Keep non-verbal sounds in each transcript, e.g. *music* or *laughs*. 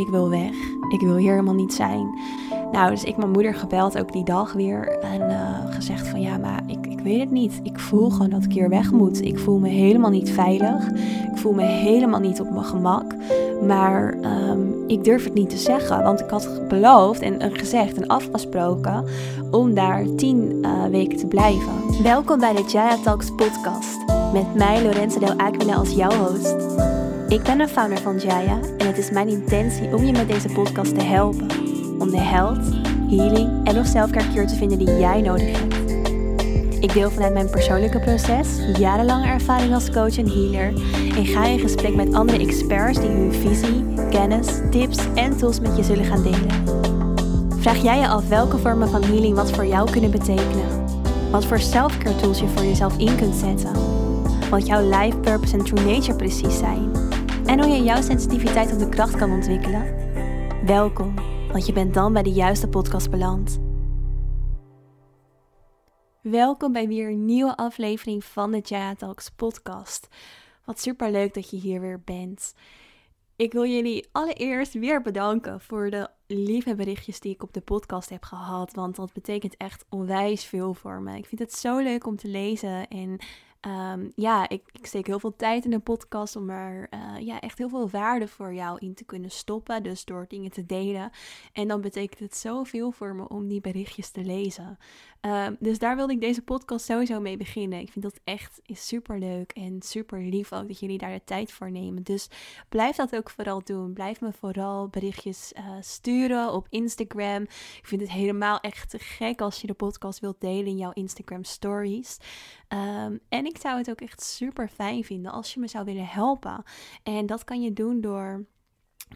ik wil weg. Ik wil hier helemaal niet zijn. Nou, dus ik mijn moeder gebeld ook die dag weer. En uh, gezegd van ja, maar ik, ik weet het niet. Ik voel gewoon dat ik hier weg moet. Ik voel me helemaal niet veilig. Ik voel me helemaal niet op mijn gemak. Maar um, ik durf het niet te zeggen. Want ik had beloofd en gezegd en afgesproken om daar tien uh, weken te blijven. Welkom bij de Jaya Talks podcast. Met mij Lorenzo Del Aquila als jouw host. Ik ben de founder van Jaya en het is mijn intentie om je met deze podcast te helpen. Om de health, healing en of selfcare te vinden die jij nodig hebt. Ik deel vanuit mijn persoonlijke proces, jarenlange ervaring als coach en healer en ga in gesprek met andere experts die hun visie, kennis, tips en tools met je zullen gaan delen. Vraag jij je af welke vormen van healing wat voor jou kunnen betekenen? Wat voor selfcare tools je voor jezelf in kunt zetten? Wat jouw life purpose en true nature precies zijn? En hoe je jouw sensitiviteit op de kracht kan ontwikkelen? Welkom, want je bent dan bij de juiste podcast beland. Welkom bij weer een nieuwe aflevering van de Jaya Talks podcast. Wat super leuk dat je hier weer bent. Ik wil jullie allereerst weer bedanken voor de lieve berichtjes die ik op de podcast heb gehad. Want dat betekent echt onwijs veel voor me. Ik vind het zo leuk om te lezen en Ehm, ja, ik, ik, steek heel veel tijd in de podcast om er uh, ja, echt heel veel waarde voor jou in te kunnen stoppen. Dus door dingen te delen. En dan betekent het zoveel voor me om die berichtjes te lezen. Ehm, dus daar wilde ik deze podcast sowieso mee beginnen. Ik vind dat echt super leuk en super lief ook dat jullie daar de tijd voor nemen. Dus blijf dat ook vooral doen. Blijf me vooral berichtjes uh, sturen op Instagram. Ik vind het helemaal echt gek als je de podcast wilt delen in jouw Instagram stories. Um, en ik zou het ook echt super fijn vinden als je me zou willen helpen. En dat kan je doen door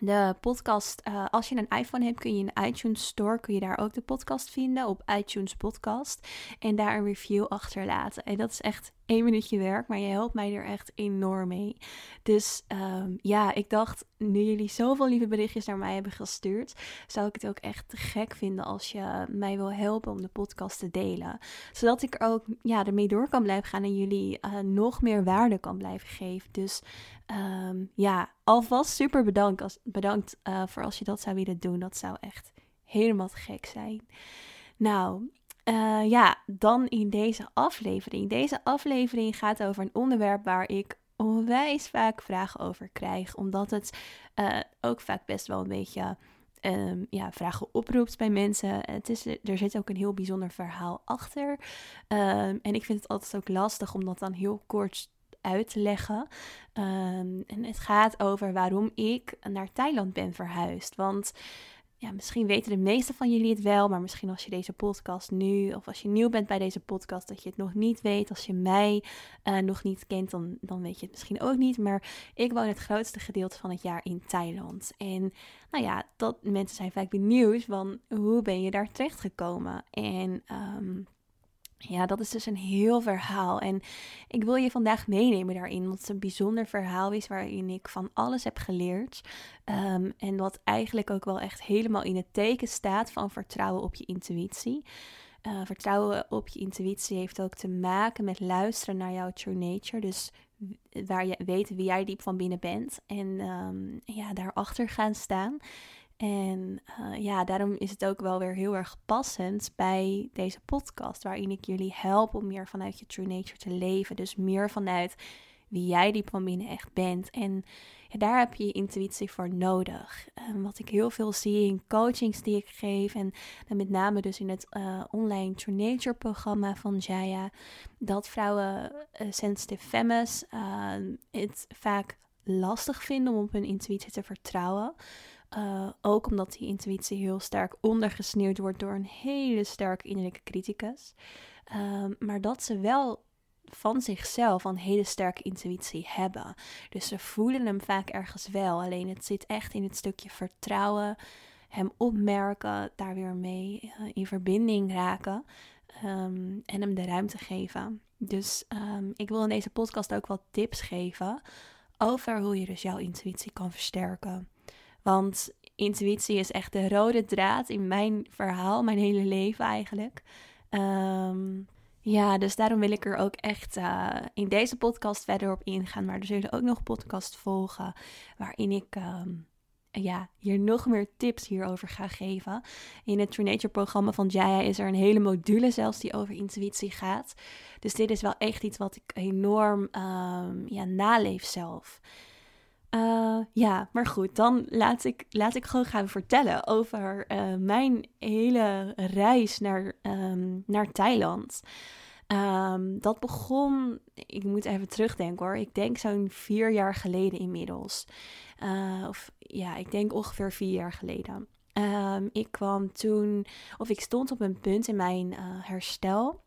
de podcast, uh, als je een iPhone hebt, kun je in de iTunes Store, kun je daar ook de podcast vinden op iTunes Podcast. En daar een review achterlaten. En dat is echt één minuutje werk, maar je helpt mij er echt enorm mee. Dus um, ja, ik dacht, nu jullie zoveel lieve berichtjes naar mij hebben gestuurd, zou ik het ook echt te gek vinden als je mij wil helpen om de podcast te delen. Zodat ik er ook ja, ermee door kan blijven gaan en jullie uh, nog meer waarde kan blijven geven. Dus um, ja, alvast super bedankt, als, bedankt uh, voor als je dat zou willen doen. Dat zou echt helemaal te gek zijn. Nou, uh, ja, dan in deze aflevering. Deze aflevering gaat over een onderwerp waar ik onwijs vaak vragen over krijg. Omdat het uh, ook vaak best wel een beetje um, ja, vragen oproept bij mensen. Het is, er zit ook een heel bijzonder verhaal achter. Um, en ik vind het altijd ook lastig om dat dan heel kort uit te leggen. Um, en het gaat over waarom ik naar Thailand ben verhuisd. Want ja, misschien weten de meeste van jullie het wel, maar misschien als je deze podcast nu, of als je nieuw bent bij deze podcast, dat je het nog niet weet. Als je mij uh, nog niet kent, dan, dan weet je het misschien ook niet. Maar ik woon het grootste gedeelte van het jaar in Thailand. En nou ja, dat mensen zijn vaak benieuwd van hoe ben je daar terecht gekomen? En um, ja, dat is dus een heel verhaal. En ik wil je vandaag meenemen daarin. Want het een bijzonder verhaal is waarin ik van alles heb geleerd. Um, en wat eigenlijk ook wel echt helemaal in het teken staat van vertrouwen op je intuïtie. Uh, vertrouwen op je intuïtie heeft ook te maken met luisteren naar jouw true nature. Dus waar je weet wie jij diep van binnen bent. En um, ja, daarachter gaan staan. En uh, ja, daarom is het ook wel weer heel erg passend bij deze podcast, waarin ik jullie help om meer vanuit je true nature te leven. Dus meer vanuit wie jij diep van binnen echt bent. En ja, daar heb je je intuïtie voor nodig. Um, wat ik heel veel zie in coachings die ik geef, en, met name dus in het uh, online True Nature programma van Jaya, dat vrouwen uh, sensitive femmes het vaak lastig vinden om op hun intuïtie te vertrouwen. Uh, ook omdat die intuïtie heel sterk ondergesneeuwd wordt door een hele sterke innerlijke criticus. Uh, maar dat ze wel van zichzelf een hele sterke intuïtie hebben. Dus ze voelen hem vaak ergens wel. Alleen het zit echt in het stukje vertrouwen, hem opmerken, daar weer mee uh, in verbinding raken um, en hem de ruimte geven. Dus um, ik wil in deze podcast ook wat tips geven over hoe je dus jouw intuïtie kan versterken. Want intuïtie is echt de rode draad in mijn verhaal, mijn hele leven eigenlijk. Um, ja, dus daarom wil ik er ook echt uh, in deze podcast verder op ingaan. Maar er zullen ook nog podcasts volgen waarin ik um, ja, hier nog meer tips hierover ga geven. In het True Nature programma van Jaya is er een hele module zelfs die over intuïtie gaat. Dus dit is wel echt iets wat ik enorm um, ja, naleef zelf. Uh, ja, maar goed, dan laat ik, laat ik gewoon gaan vertellen over uh, mijn hele reis naar, um, naar Thailand. Um, dat begon, ik moet even terugdenken hoor, ik denk zo'n vier jaar geleden inmiddels. Uh, of ja, ik denk ongeveer vier jaar geleden. Um, ik kwam toen, of ik stond op een punt in mijn herstel.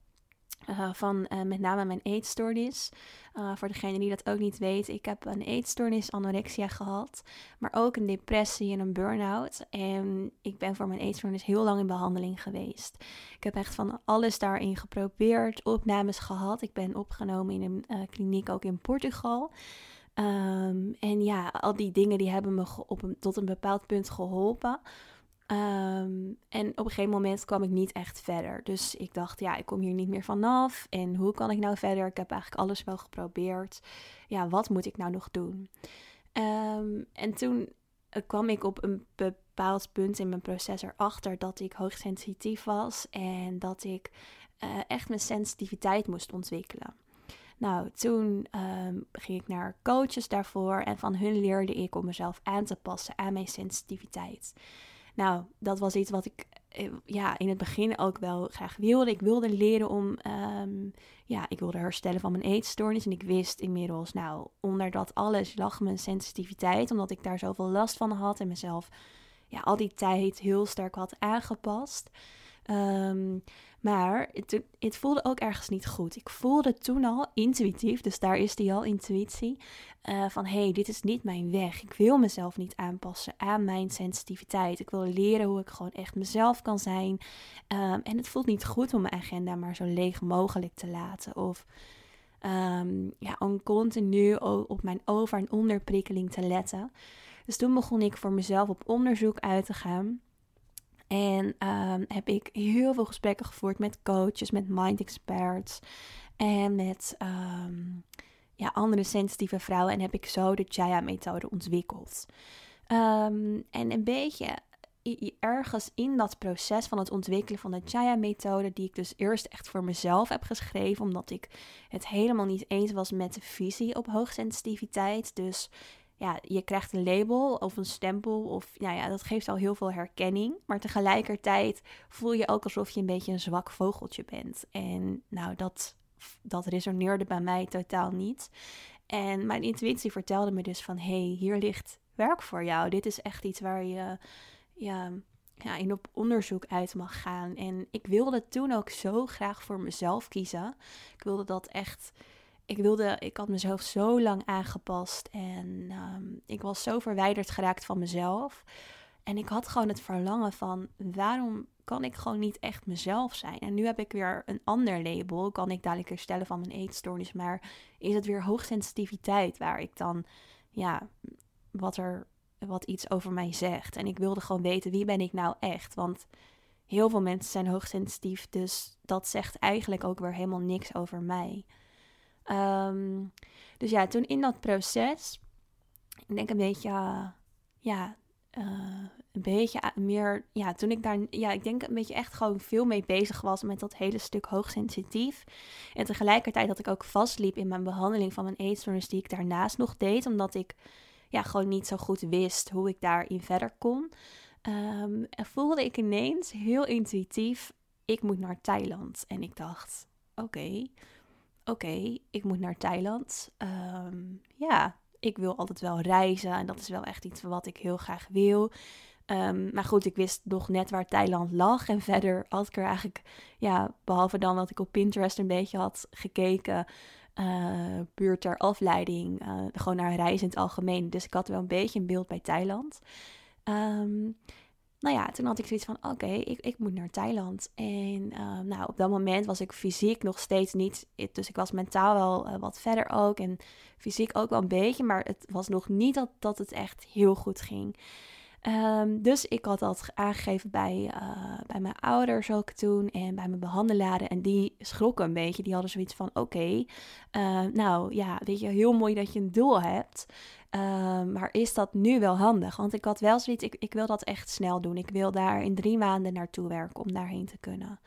Uh, van uh, met name mijn eetstoornis. Uh, voor degene die dat ook niet weet, ik heb een eetstoornis, anorexia gehad. Maar ook een depressie en een burn-out. En ik ben voor mijn eetstoornis heel lang in behandeling geweest. Ik heb echt van alles daarin geprobeerd, opnames gehad. Ik ben opgenomen in een kliniek ook in Portugal. Um, en ja, al die dingen die hebben me op tot een bepaald punt geholpen. Um, en op een gegeven moment kwam ik niet echt verder. Dus ik dacht, ja, ik kom hier niet meer vanaf. En hoe kan ik nou verder? Ik heb eigenlijk alles wel geprobeerd. Ja, wat moet ik nou nog doen? Um, en toen uh, kwam ik op een bepaald punt in mijn proces erachter dat ik hoogsensitief was. En dat ik uh, echt mijn sensitiviteit moest ontwikkelen. Nou, toen um, ging ik naar coaches daarvoor en van hun leerde ik om mezelf aan te passen aan mijn sensitiviteit. Nou, dat was iets wat ik eh, ja, in het begin ook wel graag wilde. Ik wilde leren om, um, ja, ik wilde herstellen van mijn eetstoornis. En ik wist inmiddels, nou, onder dat alles lag mijn sensitiviteit, omdat ik daar zoveel last van had en mezelf ja, al die tijd heel sterk had aangepast. Um, maar het, het, voelde ook ergens niet goed. Ik voelde toen al intuïtief, dus daar is die al intuïtie, uh, van hé, hey, dit is niet mijn weg. Ik wil mezelf niet aanpassen aan mijn sensitiviteit. Ik wil leren hoe ik gewoon echt mezelf kan zijn. Um, en het voelt niet goed om mijn agenda maar zo leeg mogelijk te laten. Of um, ja, om continu op mijn over- en onderprikkeling te letten. Dus toen begon ik voor mezelf op onderzoek uit te gaan. En um, heb ik heel veel gesprekken gevoerd met coaches, met mind experts en met um, ja, andere sensitieve vrouwen. En heb ik zo de Chaya-methode ontwikkeld. Um, en een beetje ergens in dat proces van het ontwikkelen van de Chaya-methode, die ik dus eerst echt voor mezelf heb geschreven, omdat ik het helemaal niet eens was met de visie op hoogsensitiviteit. Dus ja, je krijgt een label of een stempel. Of nou ja, dat geeft al heel veel herkenning. Maar tegelijkertijd voel je ook alsof je een beetje een zwak vogeltje bent. En nou, dat, dat resoneerde bij mij totaal niet. En mijn intuïtie vertelde me dus van... hey, hier ligt werk voor jou. Dit is echt iets waar je ja, ja, in op onderzoek uit mag gaan. En ik wilde toen ook zo graag voor mezelf kiezen. Ik wilde dat echt ik wilde, ik had mezelf zo lang aangepast en um, ik was zo verwijderd geraakt van mezelf. En ik had gewoon het verlangen van waarom kan ik gewoon niet echt mezelf zijn? En nu heb ik weer een ander label. Kan ik dadelijk herstellen van mijn eetstoornis, maar is het weer hoogsensitiviteit waar ik dan ja, wat er wat iets over mij zegt. En ik wilde gewoon weten wie ben ik nou echt? Want heel veel mensen zijn hoogsensitief, dus dat zegt eigenlijk ook weer helemaal niks over mij. Um, dus ja, toen in dat proces, ik denk een beetje, ja, uh, een beetje meer, ja, toen ik daar, ja, ik denk een beetje echt gewoon veel mee bezig was met dat hele stuk hoogsensitief. En tegelijkertijd dat ik ook vastliep in mijn behandeling van mijn eetstoornis die ik daarnaast nog deed, omdat ik, ja, gewoon niet zo goed wist hoe ik daarin verder kon. Um, en voelde ik ineens heel intuïtief, ik moet naar Thailand. En ik dacht, oké, oké, ik moet naar Thailand. Um, ja, ik wil altijd wel reizen en dat is wel echt iets wat ik heel graag wil. Um, maar goed, ik wist nog net waar Thailand lag. En verder had ik er eigenlijk, ja, behalve dan dat ik op Pinterest een beetje had gekeken, uh, puur ter afleiding, uh, gewoon naar reizen in het algemeen. Dus ik had wel een beetje een beeld bij Thailand. Um, nou ja, toen had ik zoiets van: oké, ik, ik moet naar Thailand. En uh, nou, op dat moment was ik fysiek nog steeds niet. Dus ik was mentaal wel uh, wat verder ook. En fysiek ook wel een beetje. Maar het was nog niet dat, dat het echt heel goed ging. Um, dus ik had dat aangegeven bij, uh, bij mijn ouders ook toen en bij mijn behandelaren. En die schrokken een beetje. Die hadden zoiets van: oké, nou ja, weet je, heel mooi dat je een doel hebt. Ehm, maar is dat nu wel handig? Want ik had wel zoiets, ik, ik wil dat echt snel doen. Ik wil daar in drie maanden naartoe werken om daarheen te kunnen.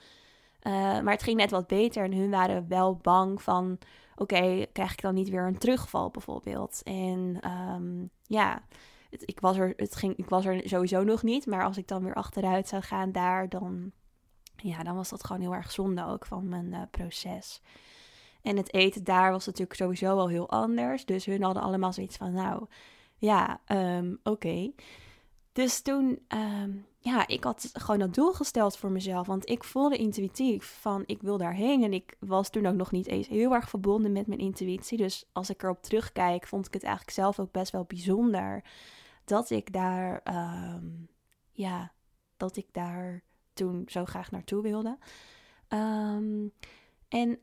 Uh, maar het ging net wat beter en hun waren wel bang van, oké, krijg ik dan niet weer een terugval bijvoorbeeld? En um, ja, het, ik, was er, het ging, ik was er sowieso nog niet, maar als ik dan weer achteruit zou gaan daar, dan, ja, dan was dat gewoon heel erg zonde ook van mijn uh, proces. En het eten daar was natuurlijk sowieso al heel anders. Dus hun hadden allemaal zoiets van, nou, ja, um, oké. Dus toen, um, ja, ik had gewoon dat doel gesteld voor mezelf. Want ik voelde intuïtief van, ik wil daarheen. En ik was toen ook nog niet eens heel erg verbonden met mijn intuïtie. Dus als ik erop terugkijk, vond ik het eigenlijk zelf ook best wel bijzonder. Dat ik daar, um, ja, dat ik daar toen zo graag naartoe wilde. En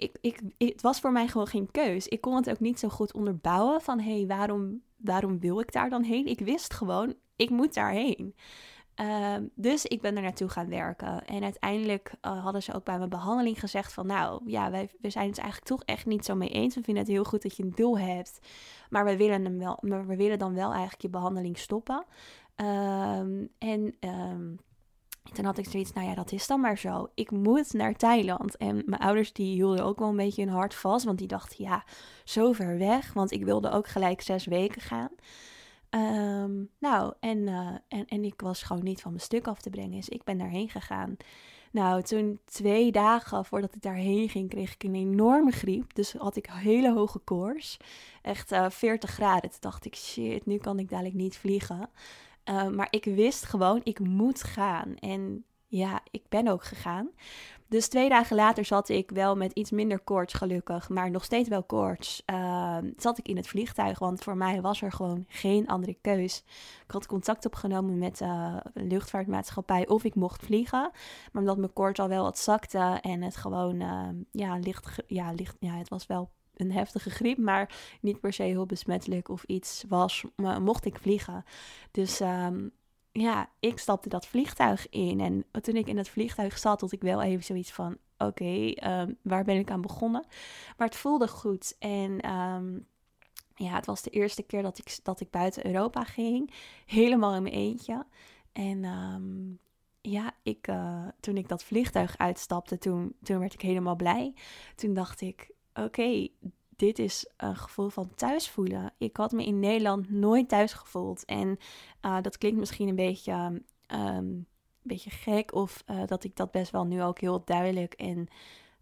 ik, ik, het was voor mij gewoon geen keus. Ik kon het ook niet zo goed onderbouwen van hé, hey, waarom, waarom wil ik daar dan heen? Ik wist gewoon, ik moet daarheen. Uh, dus ik ben er naartoe gaan werken. En uiteindelijk uh, hadden ze ook bij mijn behandeling gezegd van... nou, ja, wij, we zijn het eigenlijk toch echt niet zo mee eens. We vinden het heel goed dat je een doel hebt. Maar we willen, hem wel, we willen dan wel eigenlijk je behandeling stoppen. Um, en... Um, toen had ik zoiets, nou ja, dat is dan maar zo. Ik moet naar Thailand. En mijn ouders die hielden ook wel een beetje hun hart vast. Want die dachten, ja, zo ver weg. Want ik wilde ook gelijk zes weken gaan. Um, nou, en, uh, en, en ik was gewoon niet van mijn stuk af te brengen. Dus ik ben daarheen gegaan. Nou, toen twee dagen voordat ik daarheen ging, kreeg ik een enorme griep. Dus had ik hele hoge koers. Echt uh, 40 graden. Toen dacht ik, shit, nu kan ik dadelijk niet vliegen. Uh, maar ik wist gewoon, ik moet gaan. En ja, ik ben ook gegaan. Dus twee dagen later zat ik wel met iets minder koorts, gelukkig, maar nog steeds wel koorts. Uh, zat ik in het vliegtuig, want voor mij was er gewoon geen andere keus. Ik had contact opgenomen met een luchtvaartmaatschappij of ik mocht vliegen. Maar omdat mijn koorts al wel wat zakte en het gewoon, uh, ja, licht, ja, licht, ja, het was wel een heftige griep, maar niet per se heel besmettelijk of iets was, mocht ik vliegen. Dus um, ja, ik stapte dat vliegtuig in. En toen ik in het vliegtuig zat, had ik wel even zoiets van: oké, um, waar ben ik aan begonnen? Maar het voelde goed. En um, ja, het was de eerste keer dat ik, dat ik buiten Europa ging. Helemaal in mijn eentje. En ja, ik, uh, toen ik dat vliegtuig uitstapte, toen, toen werd ik helemaal blij. Toen dacht ik, oké, dit is een gevoel van thuis voelen. Ik had me in Nederland nooit thuis gevoeld. En uh, dat klinkt misschien een beetje, um, beetje gek. Of uh, dat ik dat best wel nu ook heel duidelijk en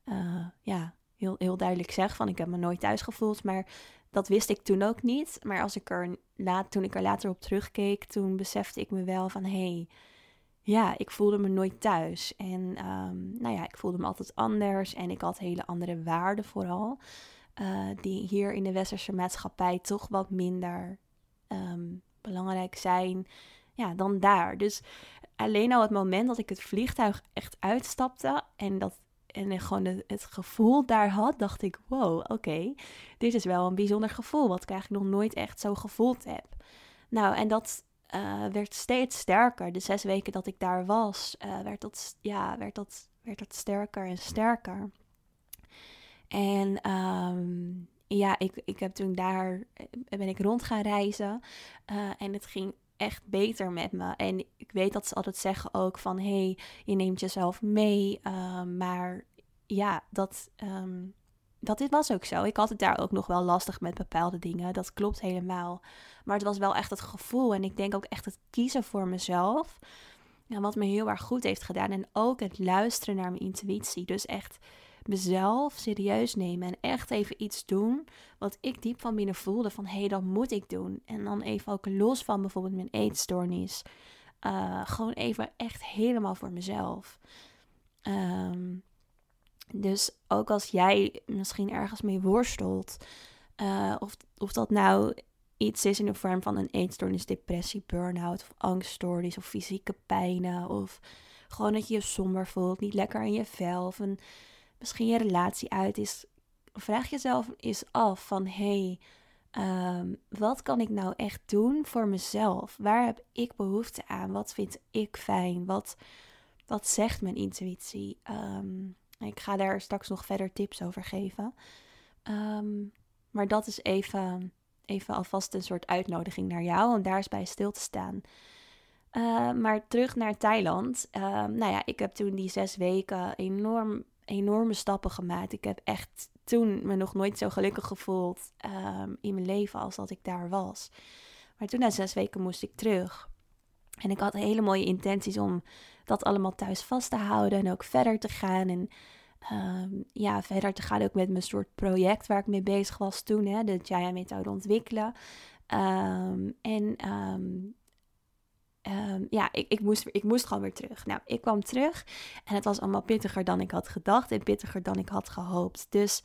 uh, ja, heel, heel duidelijk zeg. Van ik heb me nooit thuis gevoeld. Maar dat wist ik toen ook niet. Maar als ik er laat, toen ik er later op terugkeek, toen besefte ik me wel van hé. Hey, ja, ik voelde me nooit thuis. En um, nou ja, ik voelde me altijd anders. En ik had hele andere waarden vooral. Uh, die hier in de westerse maatschappij toch wat minder um, belangrijk zijn ja, dan daar. Dus alleen al het moment dat ik het vliegtuig echt uitstapte en dat en gewoon het, gevoel daar had, dacht ik: wow, oké, dit is wel een bijzonder gevoel, wat ik eigenlijk nog nooit echt zo gevoeld heb. Nou, en dat uh, werd steeds sterker. De zes weken dat ik daar was, uh, werd, dat, ja, werd, dat, werd dat sterker en sterker. En um, ja, ik, ik heb toen daar, eh, ben ik rond gaan reizen en het ging echt beter met me. En ik weet dat ze altijd zeggen ook van, hé, hey, je neemt jezelf mee, maar ja, dat, um, dat dit was ook zo. Ik had het daar ook nog wel lastig met bepaalde dingen. Dat klopt helemaal. Maar het was wel echt het gevoel. En ik denk ook echt het kiezen voor mezelf. Ja, wat me heel erg goed heeft gedaan. En ook het luisteren naar mijn intuïtie. Dus echt mezelf serieus nemen en echt even iets doen wat ik diep van binnen voelde van hé, hey, dat moet ik doen. En dan even ook los van bijvoorbeeld mijn eetstoornis. Uh, gewoon even echt helemaal voor mezelf. Um, dus ook als jij misschien ergens mee worstelt, uh, of, of dat nou iets is in de vorm van een eetstoornis, depressie, burn-out of angststoornis of fysieke pijnen of gewoon dat je je somber voelt, niet lekker in je vel of een misschien je relatie uit is, vraag jezelf eens af van hé, hey, um, wat kan ik nou echt doen voor mezelf? Waar heb ik behoefte aan? Wat vind ik fijn? Wat, wat zegt mijn intuïtie? Um, ik ga daar straks nog verder tips over geven. Um, maar dat is even, even alvast een soort uitnodiging naar jou om daar eens bij stil te staan. Uh, maar terug naar Thailand. Uh, nou ja, ik heb toen die zes weken enorm, enorme stappen gemaakt. Ik heb echt toen me nog nooit zo gelukkig gevoeld um, in mijn leven als dat ik daar was. Maar toen na zes weken moest ik terug. En ik had hele mooie intenties om dat allemaal thuis vast te houden en ook verder te gaan. En um, ja, verder te gaan ook met mijn soort project waar ik mee bezig was toen, hè, de Jaya-methode ontwikkelen. Um, en um, ja, ik, ik, moest, ik moest gewoon weer terug. Nou, ik kwam terug en het was allemaal pittiger dan ik had gedacht en pittiger dan ik had gehoopt. Dus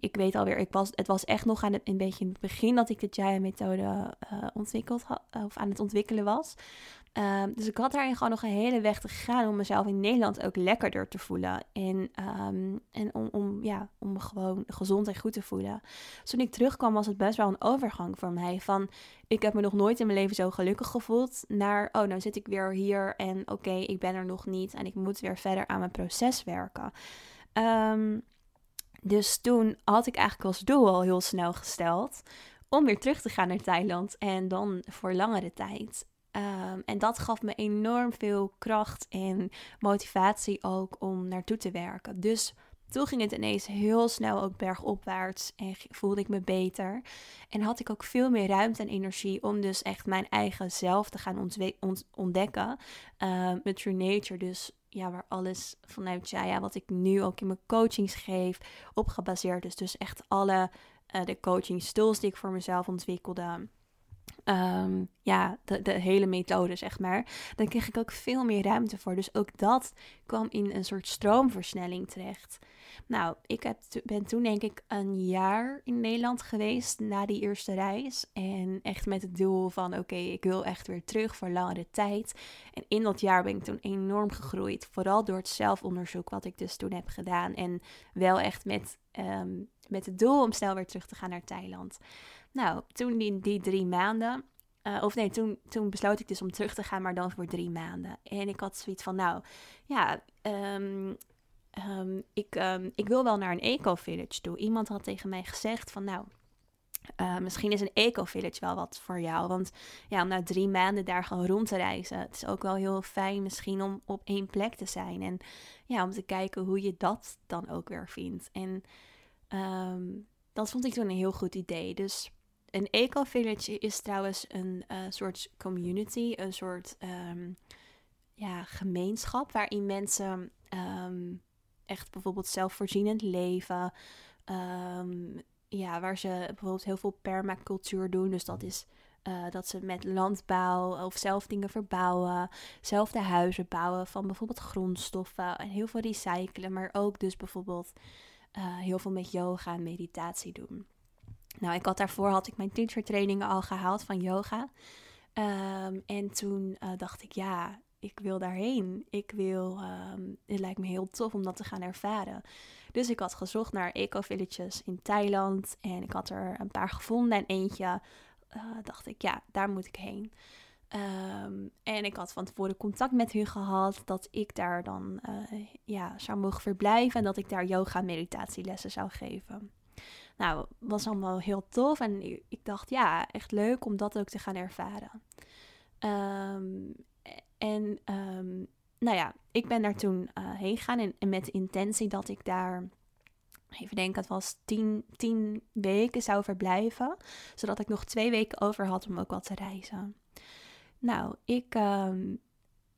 ik weet alweer, ik was, het was echt nog aan het, een beetje in het begin dat ik de Jaya-methode uh, ontwikkeld had, of aan het ontwikkelen was. Um, dus ik had daarin gewoon nog een hele weg te gaan om mezelf in Nederland ook lekkerder te voelen. En, um, en om, om, ja, om me gewoon gezond en goed te voelen. Toen ik terugkwam was het best wel een overgang voor mij. Van ik heb me nog nooit in mijn leven zo gelukkig gevoeld. Naar oh, nou zit ik weer hier en oké, ik ben er nog niet. En ik moet weer verder aan mijn proces werken. Um, dus toen had ik eigenlijk als doel al heel snel gesteld om weer terug te gaan naar Thailand en dan voor langere tijd. Um, en dat gaf me enorm veel kracht en motivatie ook om naartoe te werken. Dus toen ging het ineens heel snel ook bergopwaarts en voelde ik me beter. En had ik ook veel meer ruimte en energie om dus echt mijn eigen zelf te gaan ontdekken. Uh, met True Nature dus ja, waar alles vanuit ja, wat ik nu ook in mijn coachings geef, op gebaseerd is. Dus echt alle uh, de coaching tools die ik voor mezelf ontwikkelde. Um, ja, de, de hele methode, zeg maar. Dan kreeg ik ook veel meer ruimte voor. Dus ook dat kwam in een soort stroomversnelling terecht. Nou, ik heb, ben toen denk ik een jaar in Nederland geweest na die eerste reis. En echt met het doel van oké, ik wil echt weer terug voor langere tijd. En in dat jaar ben ik toen enorm gegroeid. Vooral door het zelfonderzoek wat ik dus toen heb gedaan. En wel echt met, um, met het doel om snel weer terug te gaan naar Thailand. Nou, toen die, die drie maanden, uh, of nee, toen, toen besloot ik dus om terug te gaan, maar dan voor drie maanden. En ik had zoiets van, nou, ja, um, um, ik, um, ik wil wel naar een eco-village toe. Iemand had tegen mij gezegd van, nou, uh, misschien is een eco-village wel wat voor jou. Want ja, om na drie maanden daar gewoon rond te reizen. Het is ook wel heel fijn misschien om op één plek te zijn. En ja, om te kijken hoe je dat dan ook weer vindt. En dat vond ik toen een heel goed idee. Dus een eco-village is trouwens een uh, soort community, een soort um, ja, gemeenschap waarin mensen um, echt bijvoorbeeld zelfvoorzienend leven. Um, ja, waar ze bijvoorbeeld heel veel permacultuur doen. Dus dat is uh, dat ze met landbouw of zelf dingen verbouwen, zelf de huizen bouwen van bijvoorbeeld grondstoffen en heel veel recyclen, maar ook dus bijvoorbeeld uh, heel veel met yoga en meditatie doen. Nou, ik had daarvoor had ik mijn teacher trainingen al gehaald van yoga. Um, en toen uh, dacht ik, ja, ik wil daarheen. Ik wil, um, het lijkt me heel tof om dat te gaan ervaren. Dus ik had gezocht naar eco-villages in Thailand. En ik had er een paar gevonden. En eentje uh, dacht ik, ja, daar moet ik heen. Um, en ik had van tevoren contact met hun gehad dat ik daar dan uh, ja, zou mogen verblijven en dat ik daar yoga meditatielessen zou geven. Nou, was allemaal heel tof en ik dacht, ja, echt leuk om dat ook te gaan ervaren. Um, en um, nou ja, ik ben daar toen uh, heen gegaan en, met de intentie dat ik daar, even denken, het was tien, tien weken zou verblijven. Zodat ik nog twee weken over had om ook wat te reizen. Nou, ik, um,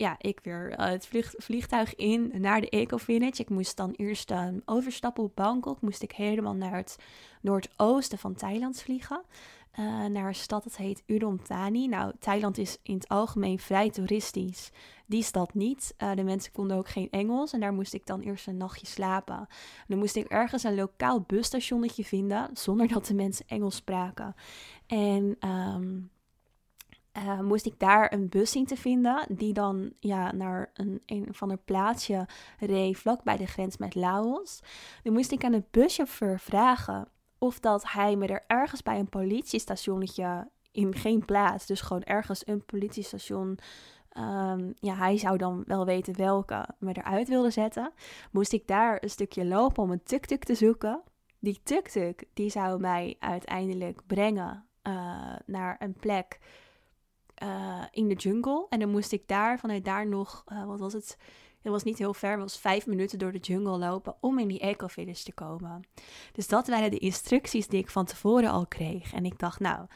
ja, ik weer uh, het vlieg, vliegtuig in naar de Eco Village. Ik moest dan eerst uh, overstappen op Bangkok. Moest ik helemaal naar het noordoosten van Thailand vliegen. Uh, naar een stad dat heet Udon Thani. Nou, Thailand is in het algemeen vrij toeristisch. Die stad niet. Uh, de mensen konden ook geen Engels. En daar moest ik dan eerst een nachtje slapen. dan moest ik ergens een lokaal busstationnetje vinden. Zonder dat de mensen Engels spraken. En um, uh, moest ik daar een bus zien te vinden, die dan ja, naar een, een of ander plaatsje reed vlak bij de grens met Laos. Dan moest ik aan de buschauffeur vragen of dat hij me er ergens bij een politiestationnetje in geen plaats, dus gewoon ergens een politiestation, um, ja, hij zou dan wel weten welke, me eruit wilde zetten. Moest ik daar een stukje lopen om een tuk-tuk te zoeken. Die tuk-tuk, die zou mij uiteindelijk brengen eh, naar een plek eh, in de jungle. En dan moest ik daar, vanuit daar nog, uh, wat was het? Het was niet heel ver, het was vijf minuten door de jungle lopen om in die eco-village te komen. Dus dat waren de instructies die ik van tevoren al kreeg. En ik dacht, nou,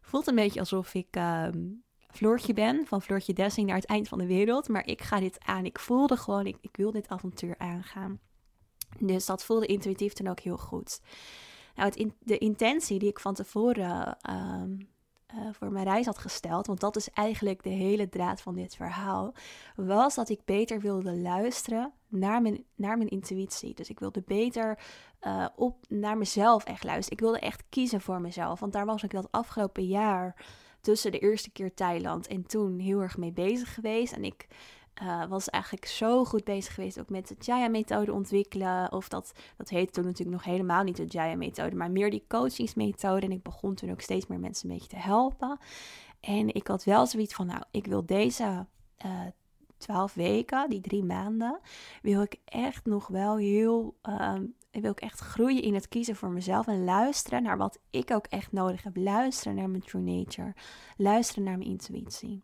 voelt een beetje alsof ik ehm, Floortje ben, van Floortje Dessing naar het eind van de wereld. Maar ik ga dit aan. Ik voelde gewoon, ik, ik wil dit avontuur aangaan. Dus dat voelde intuïtief dan ook heel goed. Nou, het de intentie die ik van tevoren ehm, eh, voor mijn reis had gesteld, want dat is eigenlijk de hele draad van dit verhaal, was dat ik beter wilde luisteren naar mijn, naar mijn intuïtie. Dus ik wilde beter uh, op, naar mezelf echt luisteren. Ik wilde echt kiezen voor mezelf, want daar was ik dat afgelopen jaar tussen de eerste keer Thailand en toen heel erg mee bezig geweest. En ik uh, was eigenlijk zo goed bezig geweest ook met de Jaya-methode ontwikkelen. Of dat, dat heette toen natuurlijk nog helemaal niet de Jaya-methode, maar meer die coachingsmethode. En ik begon toen ook steeds meer mensen een beetje te helpen. En ik had wel zoiets van, nou, ik wil deze uh, twaalf weken, die drie maanden, wil ik echt nog wel heel, uh, wil ik echt groeien in het kiezen voor mezelf en luisteren naar wat ik ook echt nodig heb. Luisteren naar mijn true nature, luisteren naar mijn intuïtie.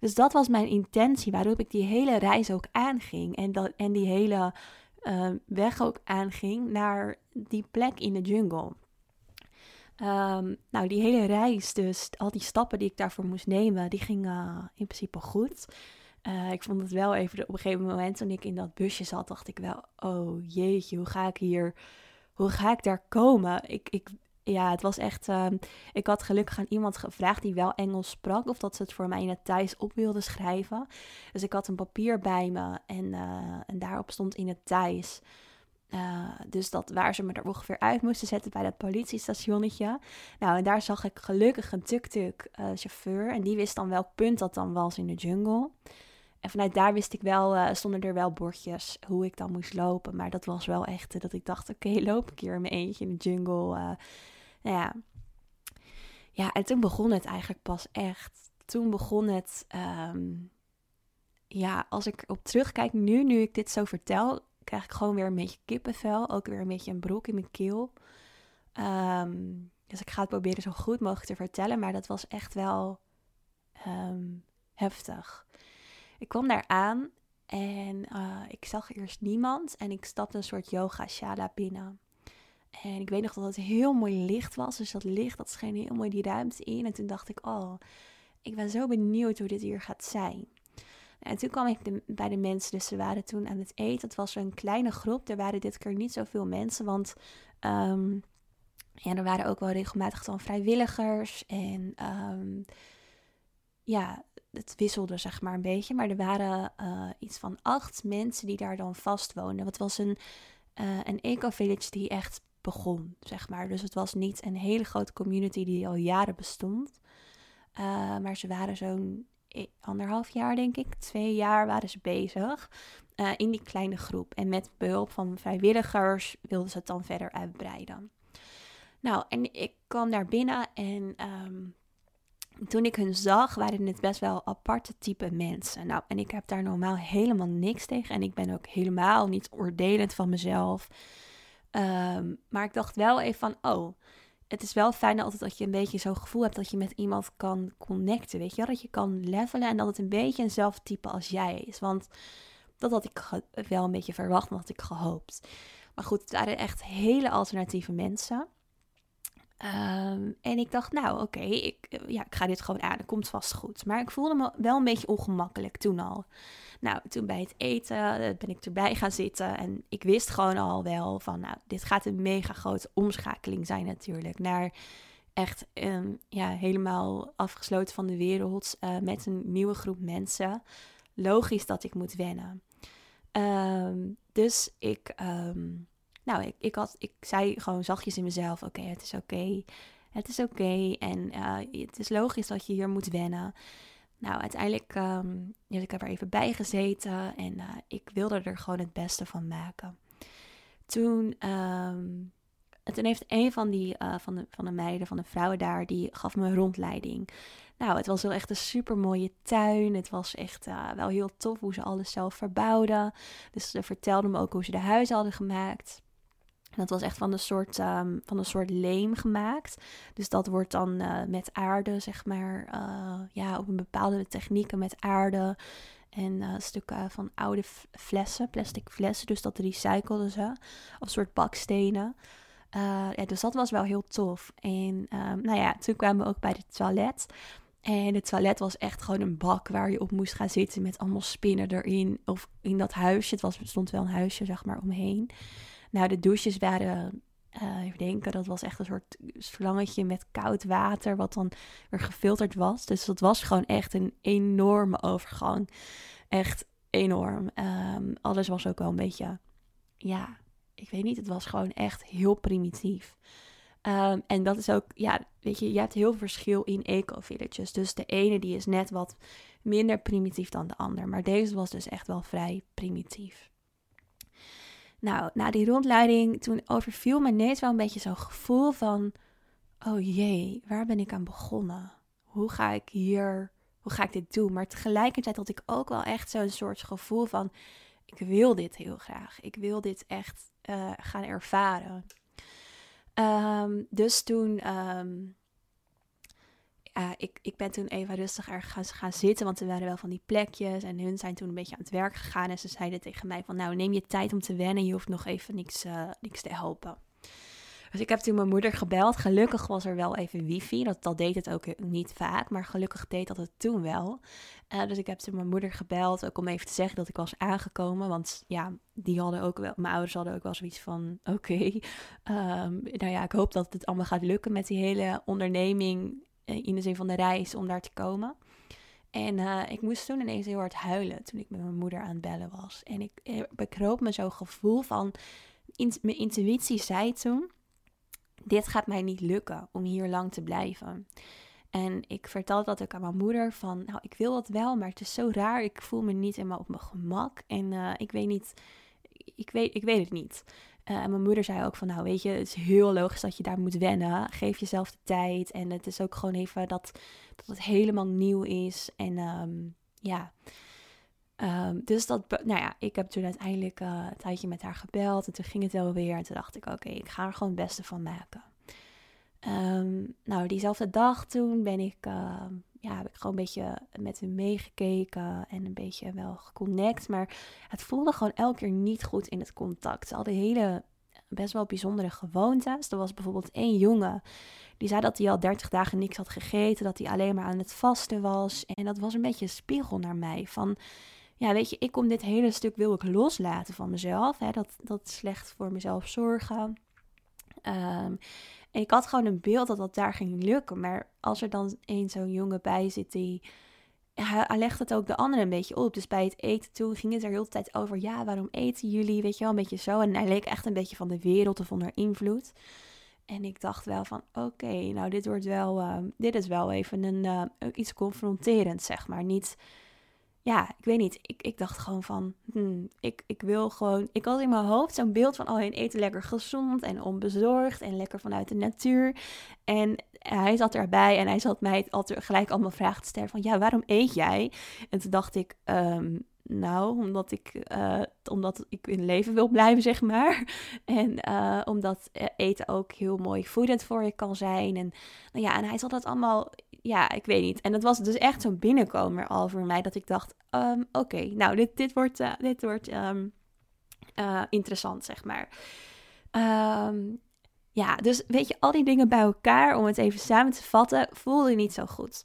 Dus dat was mijn intentie waarop ik die hele reis ook aanging. En, dat, en die hele uh, weg ook aanging naar die plek in de jungle. Um, nou, die hele reis, dus al die stappen die ik daarvoor moest nemen, die gingen in principe goed. Uh, ik vond het wel even, op een gegeven moment toen ik in dat busje zat, dacht ik wel, oh jeetje, hoe ga ik hier, hoe ga ik daar komen? Ik, ik, ja, het was echt. Ehm, ik had gelukkig aan iemand gevraagd die wel Engels sprak. Of dat ze het voor mij in het Thais op wilde schrijven. Dus ik had een papier bij me. En, uh, en daarop stond in het Thais. Uh, dus dat waar ze me er ongeveer uit moesten zetten bij dat politiestationnetje. Nou, en daar zag ik gelukkig een tuk-tuk uh, chauffeur. En die wist dan welk punt dat dan was in de jungle. En vanuit daar wist ik wel, uh, stonden er wel bordjes hoe ik dan moest lopen. Maar dat was wel echt dat ik dacht, oké, *laughs* loop ik hier in mijn eentje in de jungle. Nou ja. Ja, en toen begon het eigenlijk pas echt. Toen begon het. Um, ja, als ik op terugkijk nu, nu ik dit zo vertel, krijg ik gewoon weer een beetje kippenvel. Ook weer een beetje een broek in mijn keel. Um, dus ik ga het proberen zo goed mogelijk te vertellen. Maar dat was echt wel um, heftig. Ik kwam daar aan en uh, ik zag eerst niemand. En ik stapte een soort yoga shala binnen. En ik weet nog dat het heel mooi licht was. Dus dat licht, dat scheen heel mooi die ruimte in. En toen dacht ik, oh, ik ben zo benieuwd hoe dit hier gaat zijn. En toen kwam ik bij de mensen, dus ze waren toen aan het eten. Het was een kleine groep. Er waren dit keer niet zoveel mensen, want um, ja, er waren ook wel regelmatig dan vrijwilligers. En um, ja, het wisselde zeg maar een beetje. Maar er waren uh, iets van acht mensen die daar dan vast woonden. Het was een, uh, een eco-village die echt begon, zeg maar. Dus het was niet een hele grote community die al jaren bestond. Uh, maar ze waren zo'n anderhalf jaar, denk ik, twee jaar waren ze bezig in die kleine groep. En met behulp van vrijwilligers wilden ze het dan verder uitbreiden. Nou, en ik kwam daar binnen en um, toen ik hun zag, waren het best wel aparte type mensen. Nou, en ik heb daar normaal helemaal niks tegen. En ik ben ook helemaal niet oordelend van mezelf. Um, maar ik dacht wel even van, oh, het is wel fijn altijd dat je een beetje zo'n gevoel hebt dat je met iemand kan connecten, weet je wel? Dat je kan levelen en dat het een beetje eenzelfde type als jij is. Want dat had ik wel een beetje verwacht en had ik gehoopt. Maar goed, het waren echt hele alternatieve mensen. Um, en ik dacht, nou oké, ik, ja, ik ga dit gewoon aan, het komt vast goed. Maar ik voelde me wel een beetje ongemakkelijk toen al. Nou, toen bij het eten eh, ben ik erbij gaan zitten en ik wist gewoon al wel van, nou, dit gaat een mega grote omschakeling zijn natuurlijk. Naar echt um, ja, helemaal afgesloten van de wereld uh, met een nieuwe groep mensen. Logisch dat ik moet wennen. Um, dus ik... nou, ik, ik, had, ik zei gewoon zachtjes in mezelf: Oké, het is oké. Het is oké. En uh, het is logisch dat je hier moet wennen. Nou, uiteindelijk, um, ik er even bij gezeten en uh, ik wilde er gewoon het beste van maken. Toen, um, toen heeft een van, die, uh, van, de, van de meiden, van de vrouwen daar, die gaf me een rondleiding. Nou, het was wel echt een super mooie tuin. Het was echt wel heel tof hoe ze alles zelf verbouwden. Dus ze vertelden me ook hoe ze de huizen hadden gemaakt. Dat was echt van een soort, ehm, van een soort leem gemaakt. Dus dat wordt dan uh, met aarde, zeg maar, uh, ja, op een bepaalde technieken met aarde. En uh, stukken van oude flessen, plastic flessen. Dus dat recycleden ze. Of een soort bakstenen. ja, dus dat was wel heel tof. En um, nou ja, toen kwamen we ook bij het toilet. En het toilet was echt gewoon een bak waar je op moest gaan zitten met allemaal spinnen erin. Of in dat huisje. Het was, stond wel een huisje, zeg maar, omheen. Nou, de douches waren, uh, even denken, dat was echt een soort slangetje met koud water, wat dan weer gefilterd was. Dus dat was gewoon echt een enorme overgang. Echt enorm. Um, alles was ook wel een beetje, ja, ik weet niet, het was gewoon echt heel primitief. Um, en dat is ook, ja, weet je, je hebt heel verschil in eco-villages. Dus de ene die is net wat minder primitief dan de ander. Maar deze was dus echt wel vrij primitief. Nou, na die rondleiding, toen overviel me ineens wel een beetje zo'n gevoel van... Oh jee, waar ben ik aan begonnen? Hoe ga ik hier, hoe ga ik dit doen? Maar tegelijkertijd had ik ook wel echt zo'n soort gevoel van... Ik wil dit heel graag. Ik wil dit echt uh, gaan ervaren. Um, dus toen um, uh, ik, ik ben toen even rustig ergens gaan, gaan zitten, want er waren wel van die plekjes. En hun zijn toen een beetje aan het werk gegaan. En ze zeiden tegen mij van, nou neem je tijd om te wennen. Je hoeft nog even niks, uh, niks te helpen. Dus ik heb toen mijn moeder gebeld. Gelukkig was er wel even wifi. Dat, dat deed het ook niet vaak, maar gelukkig deed dat het toen wel. Uh, dus ik heb toen mijn moeder gebeld, ook om even te zeggen dat ik was aangekomen. Want ja, die hadden ook wel, mijn ouders hadden ook wel zoiets van, oké, um, *laughs* nou ja, ik hoop dat het allemaal gaat lukken met die hele onderneming eh, in de zin van de reis om daar te komen. En uh, ik moest toen ineens heel hard huilen toen ik met mijn moeder aan het bellen was. En ik, ik bekroop me zo'n gevoel van, in, mijn intuïtie zei toen, dit gaat mij niet lukken om hier lang te blijven. En ik vertelde dat ook aan mijn moeder van, nou ik wil dat wel, maar het is zo raar. Ik voel me niet helemaal op mijn gemak en ik weet niet, ik weet, ik weet het niet. Uh, en mijn moeder zei ook van, nou weet je, het is heel logisch dat je daar moet wennen. Geef jezelf de tijd. En het is ook gewoon even dat, dat het helemaal nieuw is. En um, ja, um, dus dat, nou ja, ik heb toen uiteindelijk uh, een tijdje met haar gebeld. En toen ging het wel weer. En toen dacht ik, oké, ik ga er gewoon het beste van maken. Um, nou, diezelfde dag toen ben ik, ja, heb ik gewoon een beetje met hem meegekeken en een beetje wel geconnect. Maar het voelde gewoon elke keer niet goed in het contact. Ze hadden hele best wel bijzondere gewoontes. Er was bijvoorbeeld één jongen die zei dat hij al 30 dagen niks had gegeten, dat hij alleen maar aan het vasten was. En dat was een beetje een spiegel naar mij van, ja, weet je, ik kom dit hele stuk wil ik loslaten van mezelf. Hè, dat, dat slecht voor mezelf zorgen. Um, ik had gewoon een beeld dat dat daar ging lukken. Maar als er dan een zo'n jongen bij zit die... Hij, legt het ook de anderen een beetje op. Dus bij het eten toen ging het er heel de tijd over. Ja, waarom eten jullie? Weet je wel, een beetje zo. En hij leek echt een beetje van de wereld of onder invloed. En ik dacht wel van, oké, nou dit wordt wel, uh, dit is wel even een, uh, iets confronterend, zeg maar. Niet ja, ik weet niet. Ik, ik dacht gewoon van, hmm, ik, ik wil gewoon... Ik had in mijn hoofd zo'n beeld van, oh, eten lekker gezond en onbezorgd en lekker vanuit de natuur. En hij zat erbij en hij zat mij altijd gelijk allemaal vragen te stellen van, ja, waarom eet jij? En toen dacht ik, um, nou, omdat ik, uh, omdat ik in leven wil blijven, zeg maar. *laughs* En uh, omdat eten ook heel mooi voedend voor je kan zijn. En, nou ja, en hij zat dat allemaal ja, ik weet niet. En het was dus echt zo'n binnenkomer al voor mij dat ik dacht, um, oké, nou, dit, dit wordt, uh, dit wordt um, uh, interessant, zeg maar. Um, ja, dus weet je, al die dingen bij elkaar, om het even samen te vatten, voelde niet zo goed.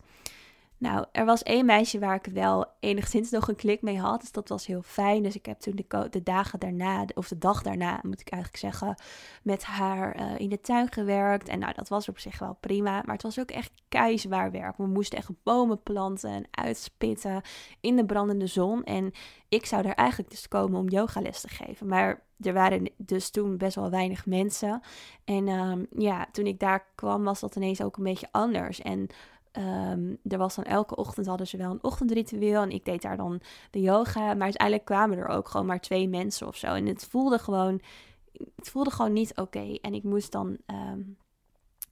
Nou, er was één meisje waar ik wel enigszins nog een klik mee had. Dus dat was heel fijn. Dus ik heb toen de, de dagen daarna, of de dag daarna moet ik eigenlijk zeggen, met haar uh, in de tuin gewerkt. En nou, dat was op zich wel prima. Maar het was ook echt keizwaar werk. We moesten echt bomen planten en uitspitten in de brandende zon. En ik zou daar eigenlijk dus komen om yogales te geven. Maar er waren dus toen best wel weinig mensen. En um, ja, toen ik daar kwam was dat ineens ook een beetje anders. En Um, er was dan elke ochtend hadden ze wel een ochtendritueel en ik deed daar dan de yoga. Maar uiteindelijk kwamen er ook gewoon maar twee mensen of zo. En het voelde gewoon, het voelde gewoon niet oké. En ik moest dan, um,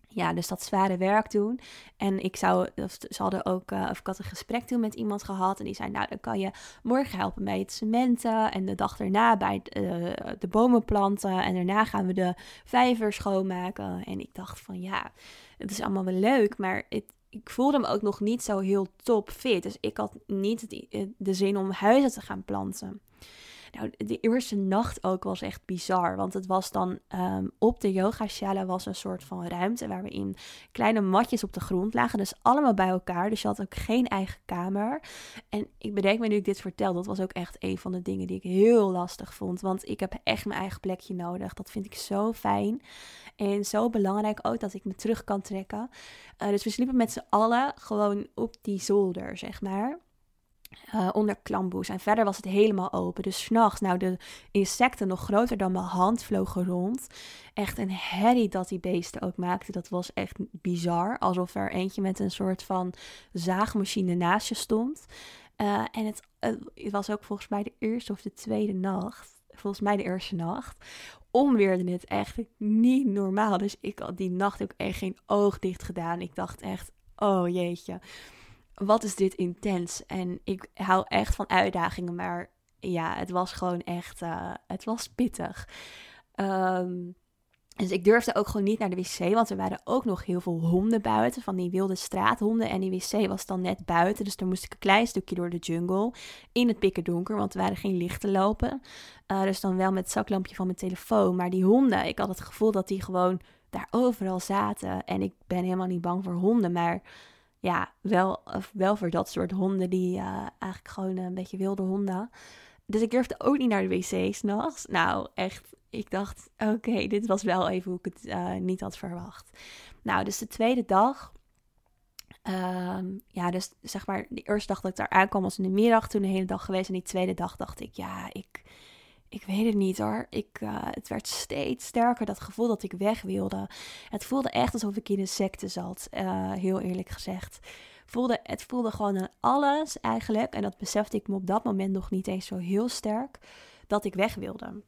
ja, dus dat zware werk doen. En ik zou, ze hadden ook, uh, of ik had een gesprek toen met iemand gehad. En die zei, nou, dan kan je morgen helpen bij het cementen. En de dag daarna bij uh, de bomen planten. En daarna gaan we de vijver schoonmaken. En ik dacht van, ja, het is allemaal wel leuk. Maar het, ik voelde me ook nog niet zo heel top fit. Dus ik had niet de zin om huizen te gaan planten. Nou, de eerste nacht ook was echt bizar. Want het was dan um, op de yogashala was een soort van ruimte waar we in kleine matjes op de grond lagen. Dus allemaal bij elkaar. Dus je had ook geen eigen kamer. En ik bedenk me nu ik dit vertel, dat was ook echt een van de dingen die ik heel lastig vond. Want ik heb echt mijn eigen plekje nodig. Dat vind ik zo fijn. En zo belangrijk ook dat ik me terug kan trekken. Uh, dus we sliepen met z'n allen gewoon op die zolder, zeg maar. Uh, onder klamboes. En verder was het helemaal open. Dus s'nachts, nou, de insecten nog groter dan mijn hand vlogen rond. Echt een herrie dat die beesten ook maakten. Dat was echt bizar. Alsof er eentje met een soort van zaagmachine naast je stond. Uh, en het, het, was ook volgens mij de eerste of de tweede nacht. Volgens mij de eerste nacht. Onweerde het echt niet normaal. Dus ik had die nacht ook echt geen oog dicht gedaan. Ik dacht echt, oh jeetje wat is dit intens? En ik hou echt van uitdagingen, maar ja, het was gewoon echt, uh, het was pittig. Um, dus ik durfde ook gewoon niet naar de wc, want er waren ook nog heel veel honden buiten, van die wilde straathonden. En die wc was dan net buiten, dus dan moest ik een klein stukje door de jungle in het pikken donker, want er waren geen lichten lopen. Uh, dus dan wel met het zaklampje van mijn telefoon. Maar die honden, ik had het gevoel dat die gewoon daar overal zaten. En ik ben helemaal niet bang voor honden, maar ja, wel, wel voor dat soort honden die uh, eigenlijk gewoon een beetje wilde honden. Dus ik durfde ook niet naar de wc s'nachts. Nou, echt, ik dacht, oké, dit was wel even hoe ik het uh, niet had verwacht. Nou, dus de tweede dag. Um, ja, dus zeg maar, de eerste dag dat ik daar aankwam was in de middag. Toen de hele dag geweest. En die tweede dag dacht ik, ja, ik, ik weet het niet hoor. Ik, uh, het werd steeds sterker, dat gevoel dat ik weg wilde. Het voelde echt alsof ik in een secte zat, uh, heel eerlijk gezegd. Voelde, het voelde gewoon aan alles eigenlijk. En dat besefte ik me op dat moment nog niet eens zo heel sterk, dat ik weg wilde.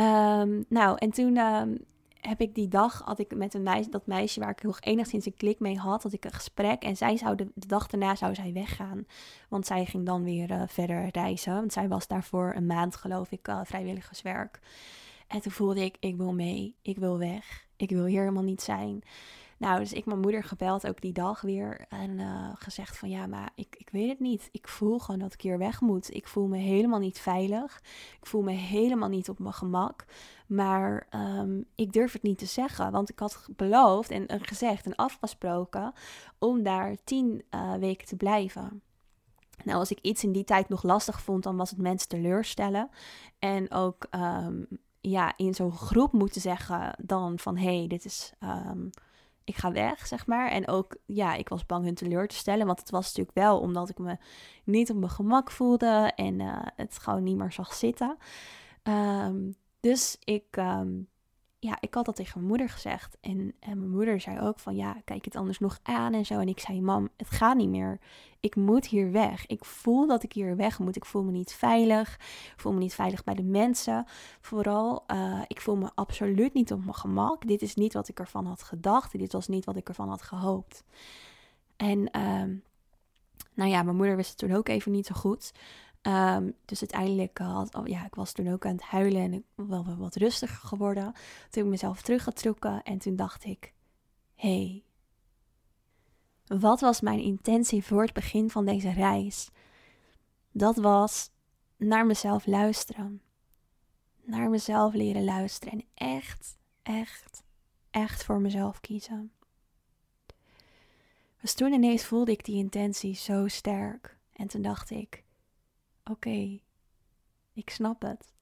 Um, nou, en toen um, heb ik die dag, had ik met een meisje, dat meisje waar ik nog enigszins een klik mee had, had ik een gesprek. En zij zou de, dag daarna zou zij weggaan. Want zij ging dan weer uh, verder reizen. Want zij was daarvoor een maand, geloof ik, uh, vrijwilligerswerk. En toen voelde ik, ik wil mee, ik wil weg. Ik wil hier helemaal niet zijn. Nou, dus ik mijn moeder gebeld ook die dag weer en uh, gezegd van ja, maar ik, ik weet het niet. Ik voel gewoon dat ik hier weg moet. Ik voel me helemaal niet veilig. Ik voel me helemaal niet op mijn gemak. Maar um, ik durf het niet te zeggen, want ik had beloofd en, gezegd en afgesproken om daar tien uh, weken te blijven. Nou, als ik iets in die tijd nog lastig vond, dan was het mensen teleurstellen. En ook um, ja, in zo'n groep moeten zeggen dan van hé, hey, dit is. Um, ik ga weg, zeg maar. En ook, ja, ik was bang hun teleur te stellen. Want het was natuurlijk wel omdat ik me niet op mijn gemak voelde en uh, het gewoon niet meer zag zitten. Um, dus ik, um, ja, ik had dat tegen mijn moeder gezegd. En, en mijn moeder zei ook van, ja, kijk het anders nog aan en zo. En ik zei, mam, het gaat niet meer. Ik moet hier weg. Ik voel dat ik hier weg moet. Ik voel me niet veilig. Ik voel me niet veilig bij de mensen. Vooral, uh, ik voel me absoluut niet op mijn gemak. Dit is niet wat ik ervan had gedacht. Dit was niet wat ik ervan had gehoopt. En, um, nou ja, mijn moeder wist het toen ook even niet zo goed. Um, dus uiteindelijk had, oh ja, ik was toen ook aan het huilen en ik wel wat rustiger geworden. Toen ik mezelf teruggetrokken en toen dacht ik, hey, wat was mijn intentie voor het begin van deze reis? Dat was naar mezelf luisteren. Naar mezelf leren luisteren en echt, echt, echt voor mezelf kiezen. Dus toen ineens voelde ik die intentie zo sterk. En toen dacht ik, oké, ik snap het.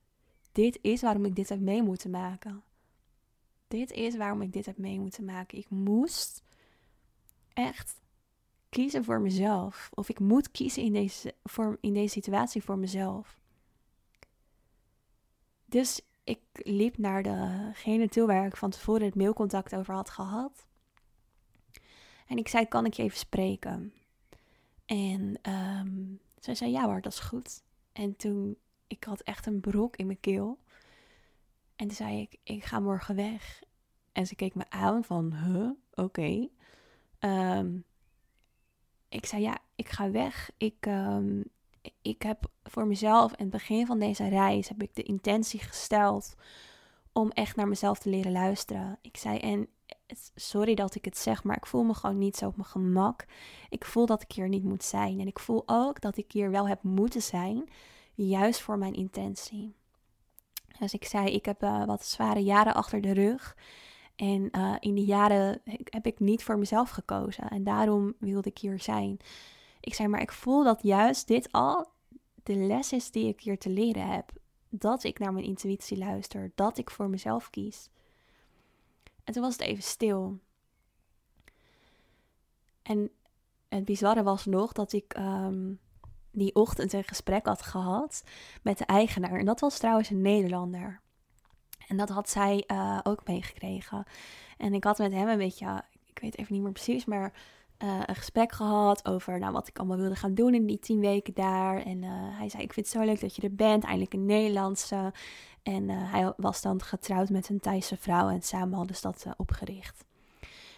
Dit is waarom ik dit heb mee moeten maken. Dit is waarom ik dit heb mee moeten maken. Ik moest echt kiezen voor mezelf. Of ik moet kiezen in deze, in deze situatie voor mezelf. Dus ik liep naar degene toe waar ik van tevoren het mailcontact over had gehad. En ik zei, kan ik je even spreken? En um, zij zei, ja hoor, dat is goed. En toen, ik had echt een brok in mijn keel. En toen zei ik, ik ga morgen weg. En ze keek me aan van, huh, oké. Ehm, ik zei, ja, ik ga weg. Ik, ehm, ik heb voor mezelf in het begin van deze reis heb ik de intentie gesteld om echt naar mezelf te leren luisteren. Ik zei, en sorry dat ik het zeg, maar ik voel me gewoon niet zo op mijn gemak. Ik voel dat ik hier niet moet zijn. En ik voel ook dat ik hier wel heb moeten zijn, juist voor mijn intentie. Dus ik zei, ik heb uh, wat zware jaren achter de rug. En uh, in die jaren heb ik niet voor mezelf gekozen. En daarom wilde ik hier zijn. Ik zei, maar ik voel dat juist dit al de les is die ik hier te leren heb. Dat ik naar mijn intuïtie luister. Dat ik voor mezelf kies. En toen was het even stil. En het bizarre was nog dat ik ehm, die ochtend een gesprek had gehad met de eigenaar. En dat was trouwens een Nederlander. En dat had zij uh, ook meegekregen. En ik had met hem een beetje, ik weet even niet meer precies, maar uh, een gesprek gehad over nou, wat ik allemaal wilde gaan doen in die tien weken daar. En uh, hij zei, ik vind het zo leuk dat je er bent, eindelijk een Nederlandse. En hij was dan getrouwd met een Thaise vrouw en samen hadden ze dat opgericht.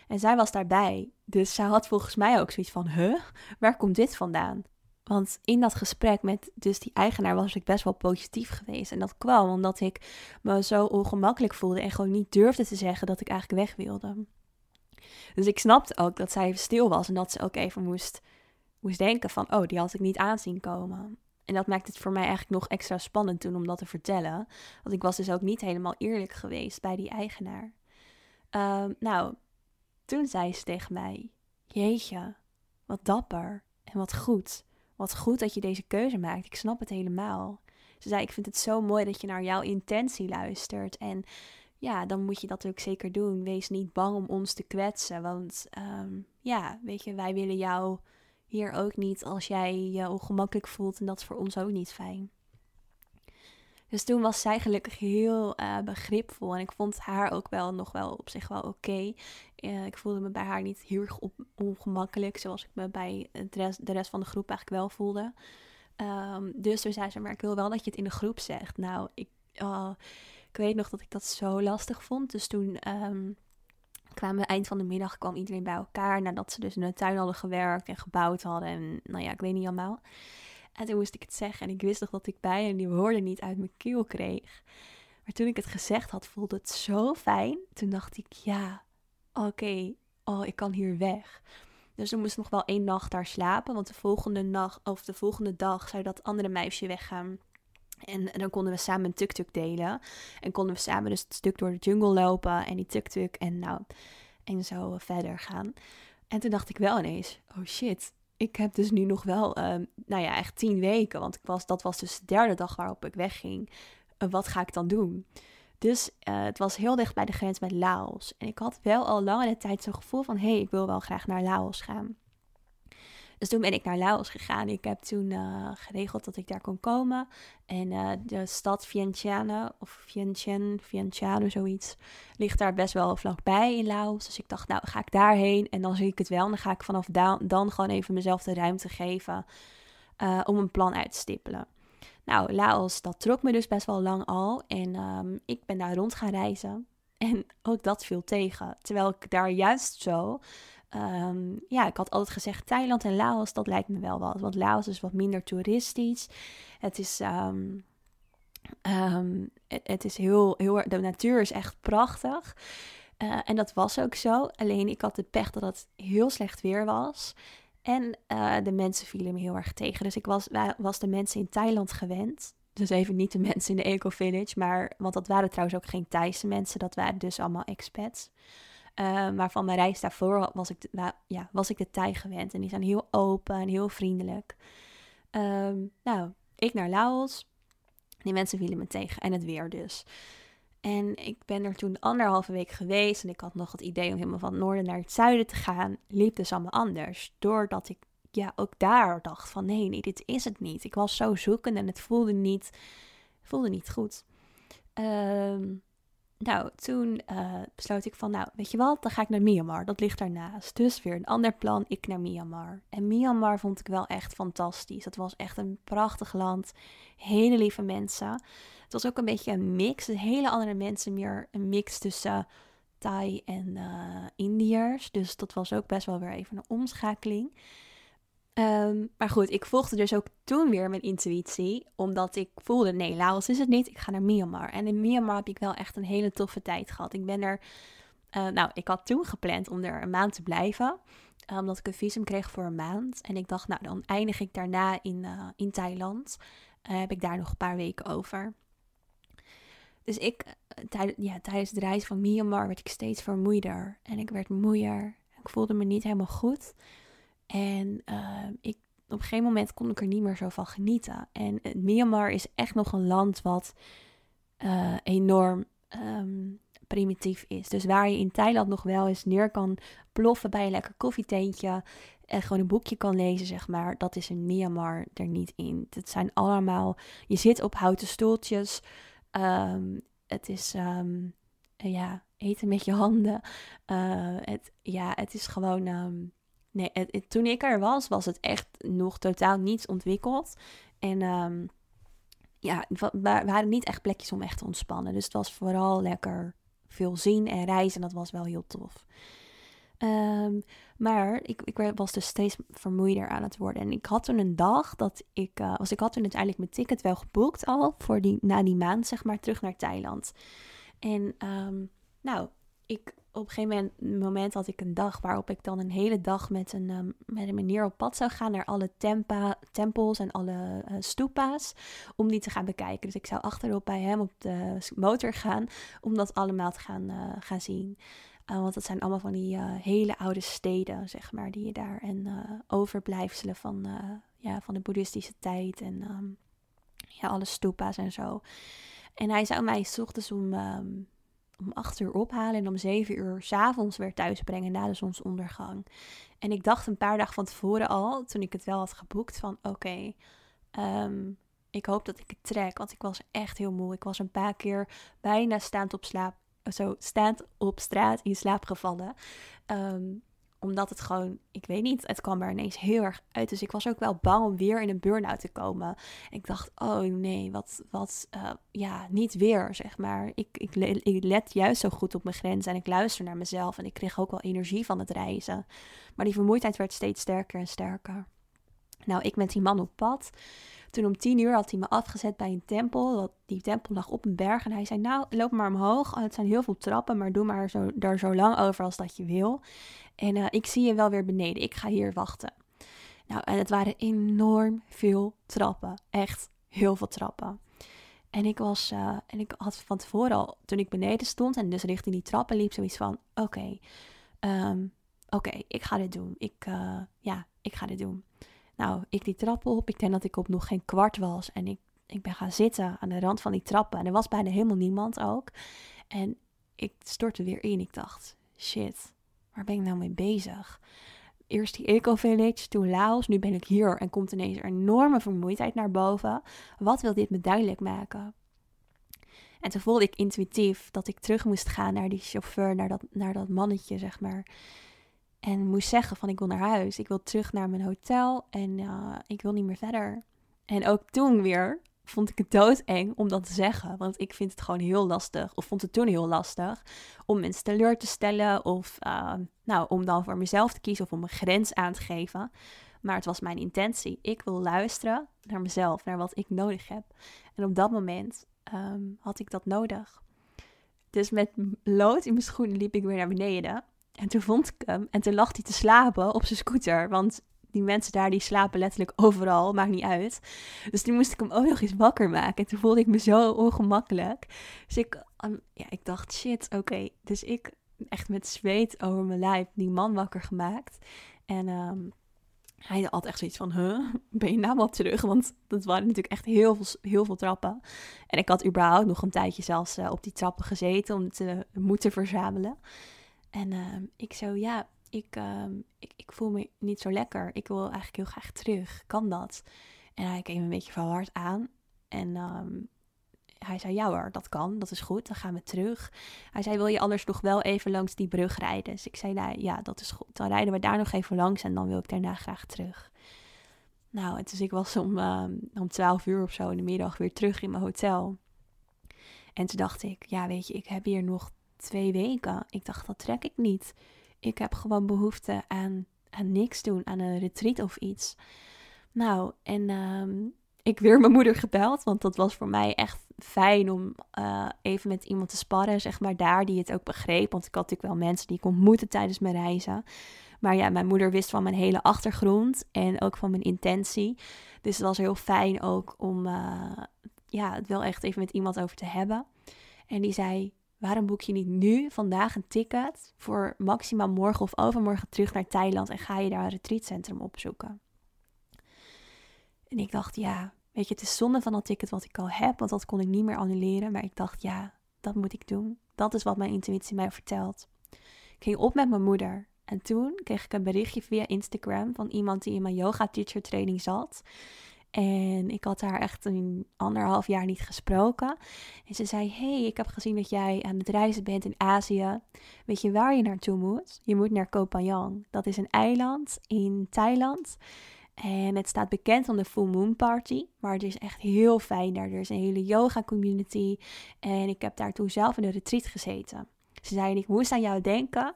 En zij was daarbij, dus zij had volgens mij ook zoiets van, huh, waar komt dit vandaan? Want in dat gesprek met dus die eigenaar was ik best wel positief geweest. En dat kwam omdat ik me zo ongemakkelijk voelde en gewoon niet durfde te zeggen dat ik eigenlijk weg wilde. Dus ik snapte ook dat zij stil was en dat ze ook even moest, moest denken van, oh, die had ik niet aanzien komen. En dat maakt het voor mij eigenlijk nog extra spannend toen om dat te vertellen. Want ik was dus ook niet helemaal eerlijk geweest bij die eigenaar. Ehm, nou, toen zei ze tegen mij, jeetje, wat dapper en wat goed. Wat goed dat je deze keuze maakt. Ik snap het helemaal. Ze zei: Ik vind het zo mooi dat je naar jouw intentie luistert. En ja, dan moet je dat ook zeker doen. Wees niet bang om ons te kwetsen. Want ehm, ja, weet je, wij willen jou hier ook niet als jij je ongemakkelijk voelt. En dat is voor ons ook niet fijn. Dus toen was zij gelukkig heel uh, begripvol. En ik vond haar ook wel nog wel op zich wel oké. Eh, ik voelde me bij haar niet heel erg ongemakkelijk. Zoals ik me bij de rest, van de groep eigenlijk wel voelde. Um, dus toen zei ze, maar ik wil wel dat je het in de groep zegt. Nou, ik, oh, ik weet nog dat ik dat zo lastig vond. Dus toen um, kwamen eind van de middag, kwam iedereen bij elkaar. Nadat ze dus in de tuin hadden gewerkt en gebouwd hadden. En nou ja, ik weet niet allemaal. En toen moest ik het zeggen. En ik wist nog dat ik bij en die woorden niet uit mijn keel kreeg. Maar toen ik het gezegd had, voelde het zo fijn. Toen dacht ik, ja, oké, oh, ik kan hier weg. Dus toen moest nog wel één nacht daar slapen. Want de volgende, nacht, of de volgende dag zou dat andere meisje weggaan. En, dan konden we samen een tuk-tuk delen. En konden we samen dus het stuk door de jungle lopen. En die tuk-tuk en nou, en zo verder gaan. En toen dacht ik wel ineens, oh shit, ik heb dus nu nog wel, ehm, nou ja, echt tien weken. Want ik was, dat was dus de derde dag waarop ik wegging. Uh, wat ga ik dan doen? Dus uh, het was heel dicht bij de grens met Laos. En ik had wel al langere tijd zo'n gevoel van... hé, hey, ik wil wel graag naar Laos gaan. Dus toen ben ik naar Laos gegaan. Ik heb toen uh, geregeld dat ik daar kon komen. En uh, de stad Vientiane, of Vientiane, Vientiane, zoiets, ligt daar best wel vlakbij in Laos. Dus ik dacht, nou ga ik daarheen en dan zie ik het wel. En dan ga ik vanaf dan, dan gewoon even mezelf de ruimte geven uh, om een plan uit te stippelen. Nou, Laos, dat trok me dus best wel lang al. En um, ik ben daar rond gaan reizen. En ook dat viel tegen. Terwijl ik daar juist zo Um, ja, ik had altijd gezegd Thailand en Laos, dat lijkt me wel wat. Want Laos is wat minder toeristisch. Het is, um, um, het, is heel, heel, de natuur is echt prachtig. Uh, en dat was ook zo. Alleen ik had de pech dat het heel slecht weer was. En uh, de mensen vielen me heel erg tegen. Dus ik was, was de mensen in Thailand gewend. Dus even niet de *laughs* mensen in de Eco Village. Maar, want dat waren trouwens ook geen Thaise mensen. Dat waren dus allemaal expats. Maar van mijn reis daarvoor was ik, ja, was ik de Thai gewend. En die zijn heel open en heel vriendelijk. Um, nou, ik naar Laos. Die mensen vielen me tegen. En het weer dus. En ik ben er toen anderhalve week geweest. En ik had nog het idee om helemaal van het noorden naar het zuiden te gaan. Liep dus allemaal anders. Doordat ik ja, ook daar dacht van nee, nee, dit is het niet. Ik was zo zoekend en het voelde niet, voelde niet goed. Um, nou, toen uh, besloot ik van, nou, weet je wat, dan ga ik naar Myanmar. Dat ligt daarnaast. Dus weer een ander plan, ik naar Myanmar. En Myanmar vond ik wel echt fantastisch. Het was echt een prachtig land. Hele lieve mensen. Het was ook een beetje een mix. Hele andere mensen, meer een mix tussen Thai en uh, Indiërs. Dus dat was ook best wel weer even een omschakeling. Ehm, maar goed, ik volgde dus ook toen weer mijn intuïtie. Omdat ik voelde, nee, Laos is het niet. Ik ga naar Myanmar. En in Myanmar heb ik wel echt een hele toffe tijd gehad. Ik ben er... Uh, nou, ik had toen gepland om er een maand te blijven. Omdat ik een visum kreeg voor een maand. En ik dacht, nou, dan eindig ik daarna in, uh, in Thailand. heb ik daar nog een paar weken over. Dus ik, ja, tijdens de reis van Myanmar werd ik steeds vermoeider. En ik werd moeier. Ik voelde me niet helemaal goed. En uh, ik, op een gegeven moment kon ik er niet meer zo van genieten. En uh, Myanmar is echt nog een land wat uh, enorm um, primitief is. Dus waar je in Thailand nog wel eens neer kan ploffen bij een lekker koffietentje en gewoon een boekje kan lezen, zeg maar, dat is in Myanmar er niet in. Het zijn allemaal, je zit op houten stoeltjes. Um, het is, um, ja, eten met je handen. het, ja, het is gewoon nee, toen ik er was, was het echt nog totaal niets ontwikkeld. En um, ja, we waren niet echt plekjes om echt te ontspannen. Dus het was vooral lekker veel zien en reizen. En dat was wel heel tof. Um, maar ik, ik was dus steeds vermoeider aan het worden. En ik had toen een dag dat ik... Uh, was, ik had toen uiteindelijk mijn ticket wel geboekt al. Voor die, na die maand, zeg maar, terug naar Thailand. En um, nou, ik op een gegeven moment, had ik een dag waarop ik dan een hele dag met een, um, met een meneer op pad zou gaan naar alle tempa, tempels en alle uh, stupa's. Om die te gaan bekijken. Dus ik zou achterop bij hem op de motor gaan om dat allemaal te gaan, uh, gaan zien. Uh, want dat zijn allemaal van die hele oude steden, zeg maar, die je daar. En overblijfselen van, ja, van de boeddhistische tijd en um, ja, alle stupa's en zo. En hij zou mij s ochtends om. Um, om acht uur ophalen en om zeven uur s'avonds weer thuis brengen na de zonsondergang. En ik dacht een paar dagen van tevoren al, toen ik het wel had geboekt, van oké, ehm, ik hoop dat ik het trek, want ik was echt heel moe. Ik was een paar keer bijna staand op slaap, zo staand op straat in slaap gevallen. Um, omdat het gewoon, ik weet niet, het kwam er ineens heel erg uit. Dus ik was ook wel bang om weer in een burn-out te komen. Ik dacht, oh nee, wat, wat, uh, ja, niet weer, zeg maar. Ik, ik, let juist zo goed op mijn grenzen en ik luister naar mezelf. En ik kreeg ook wel energie van het reizen. Maar die vermoeidheid werd steeds sterker en sterker. Nou, ik met die man op pad. Toen om tien uur had hij me afgezet bij een tempel. Die tempel lag op een berg. En hij zei, nou, loop maar omhoog. Het zijn heel veel trappen, maar doe maar zo, daar zo lang over als dat je wil. En uh, ik zie je wel weer beneden. Ik ga hier wachten. Nou, en het waren enorm veel trappen. Echt heel veel trappen. En ik was, uh, en ik had van tevoren al, toen ik beneden stond en dus richting die trappen liep, zoiets van: oké, um, oké, ik ga dit doen. Ik, uh, ja, ik ga dit doen. Nou, ik die trappen op. Ik denk dat ik op nog geen kwart was. En ik, ik ben gaan zitten aan de rand van die trappen. En er was bijna helemaal niemand ook. En ik stortte weer in. Ik dacht, shit, waar ben ik nou mee bezig? Eerst die eco-village, toen Laos, nu ben ik hier en komt ineens een enorme vermoeidheid naar boven. Wat wil dit me duidelijk maken? En toen voelde ik intuïtief dat ik terug moest gaan naar die chauffeur, naar dat, naar dat mannetje, zeg maar. En moest zeggen van ik wil naar huis, ik wil terug naar mijn hotel en uh, ik wil niet meer verder. En ook toen weer vond ik het doodeng om dat te zeggen. Want ik vind het gewoon heel lastig, of vond het toen heel lastig, om mensen teleur te stellen. Of uh, nou, om dan voor mezelf te kiezen of om een grens aan te geven. Maar het was mijn intentie. Ik wil luisteren naar mezelf, naar wat ik nodig heb. En op dat moment um, had ik dat nodig. Dus met lood in mijn schoenen liep ik weer naar beneden. En toen vond ik hem en toen lag hij te slapen op zijn scooter. Want die mensen daar die slapen letterlijk overal, maakt niet uit. Dus toen moest ik hem ook nog eens wakker maken. En toen voelde ik me zo ongemakkelijk. Dus ik, ja, ik dacht, shit, oké. Dus ik echt met zweet over mijn lijf die man wakker gemaakt. En um, hij had echt zoiets van, huh, *laughs* ben je nou wel terug? Want dat waren natuurlijk echt heel veel, heel veel trappen. En ik had überhaupt nog een tijdje zelfs uh, op die trappen gezeten om te moeten verzamelen. En uh, ik zo, ja, ik, uh, ik, ik, voel me niet zo lekker. Ik wil eigenlijk heel graag terug. Kan dat? En hij keek me een beetje verward aan. En um, hij zei, ja hoor, dat kan, dat is goed, dan gaan we terug. Hij zei, wil je anders nog wel even langs die brug rijden? Dus ik zei, nou ja, dat is goed. Dan rijden we daar nog even langs en dan wil ik daarna graag terug. Nou, en dus ik was om, um, om 12 uur of zo in de middag weer terug in mijn hotel. En toen dacht ik, ja weet je, ik heb hier nog twee weken. Ik dacht, dat trek ik niet. Ik heb gewoon behoefte aan, aan niks doen, aan een retreat of iets. Nou, en ehm, ik weer mijn moeder gebeld, want dat was voor mij echt fijn om uh, even met iemand te sparren, zeg maar, daar, die het ook begreep. Want ik had natuurlijk wel mensen die ik ontmoette tijdens mijn reizen. Maar ja, mijn moeder wist van mijn hele achtergrond en ook van mijn intentie. Dus het was heel fijn ook om uh, ja, het wel echt even met iemand over te hebben. En die zei, waarom boek je niet nu, vandaag, een ticket voor maximaal morgen of overmorgen terug naar Thailand en ga je daar een retreatcentrum opzoeken? En ik dacht, ja, weet je, het is zonde van dat ticket wat ik al heb, want dat kon ik niet meer annuleren. Maar ik dacht, ja, dat moet ik doen. Dat is wat mijn intuïtie mij vertelt. Ik ging op met mijn moeder. En toen kreeg ik een berichtje via Instagram van iemand die in mijn yoga teacher training zat. En ik had haar echt een anderhalf jaar niet gesproken. En ze zei: Hey, ik heb gezien dat jij aan het reizen bent in Azië. Weet je waar je naartoe moet? Je moet naar Koh Phangan. Dat is een eiland in Thailand. En het staat bekend om de Full Moon Party. Maar het is echt heel fijn daar. Er is een hele yoga community. En ik heb daar toen zelf in een retreat gezeten. Ze zei: Ik moest aan jou denken.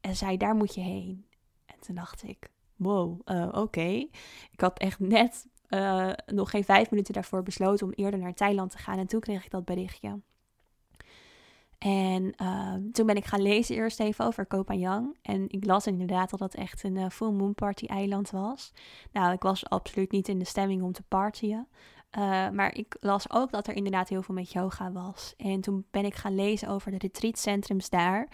En zei: Daar moet je heen. En toen dacht ik: Wow, uh, oké. Ik had echt net uh, nog geen vijf minuten daarvoor besloten om eerder naar Thailand te gaan. En toen kreeg ik dat berichtje. En uh, toen ben ik gaan lezen eerst even over Koh Phangan. En ik las inderdaad dat dat echt een uh, full moon party eiland was. Nou, ik was absoluut niet in de stemming om te partyen. Uh, maar ik las ook dat er inderdaad heel veel met yoga was. En toen ben ik gaan lezen over de retreatcentrums daar.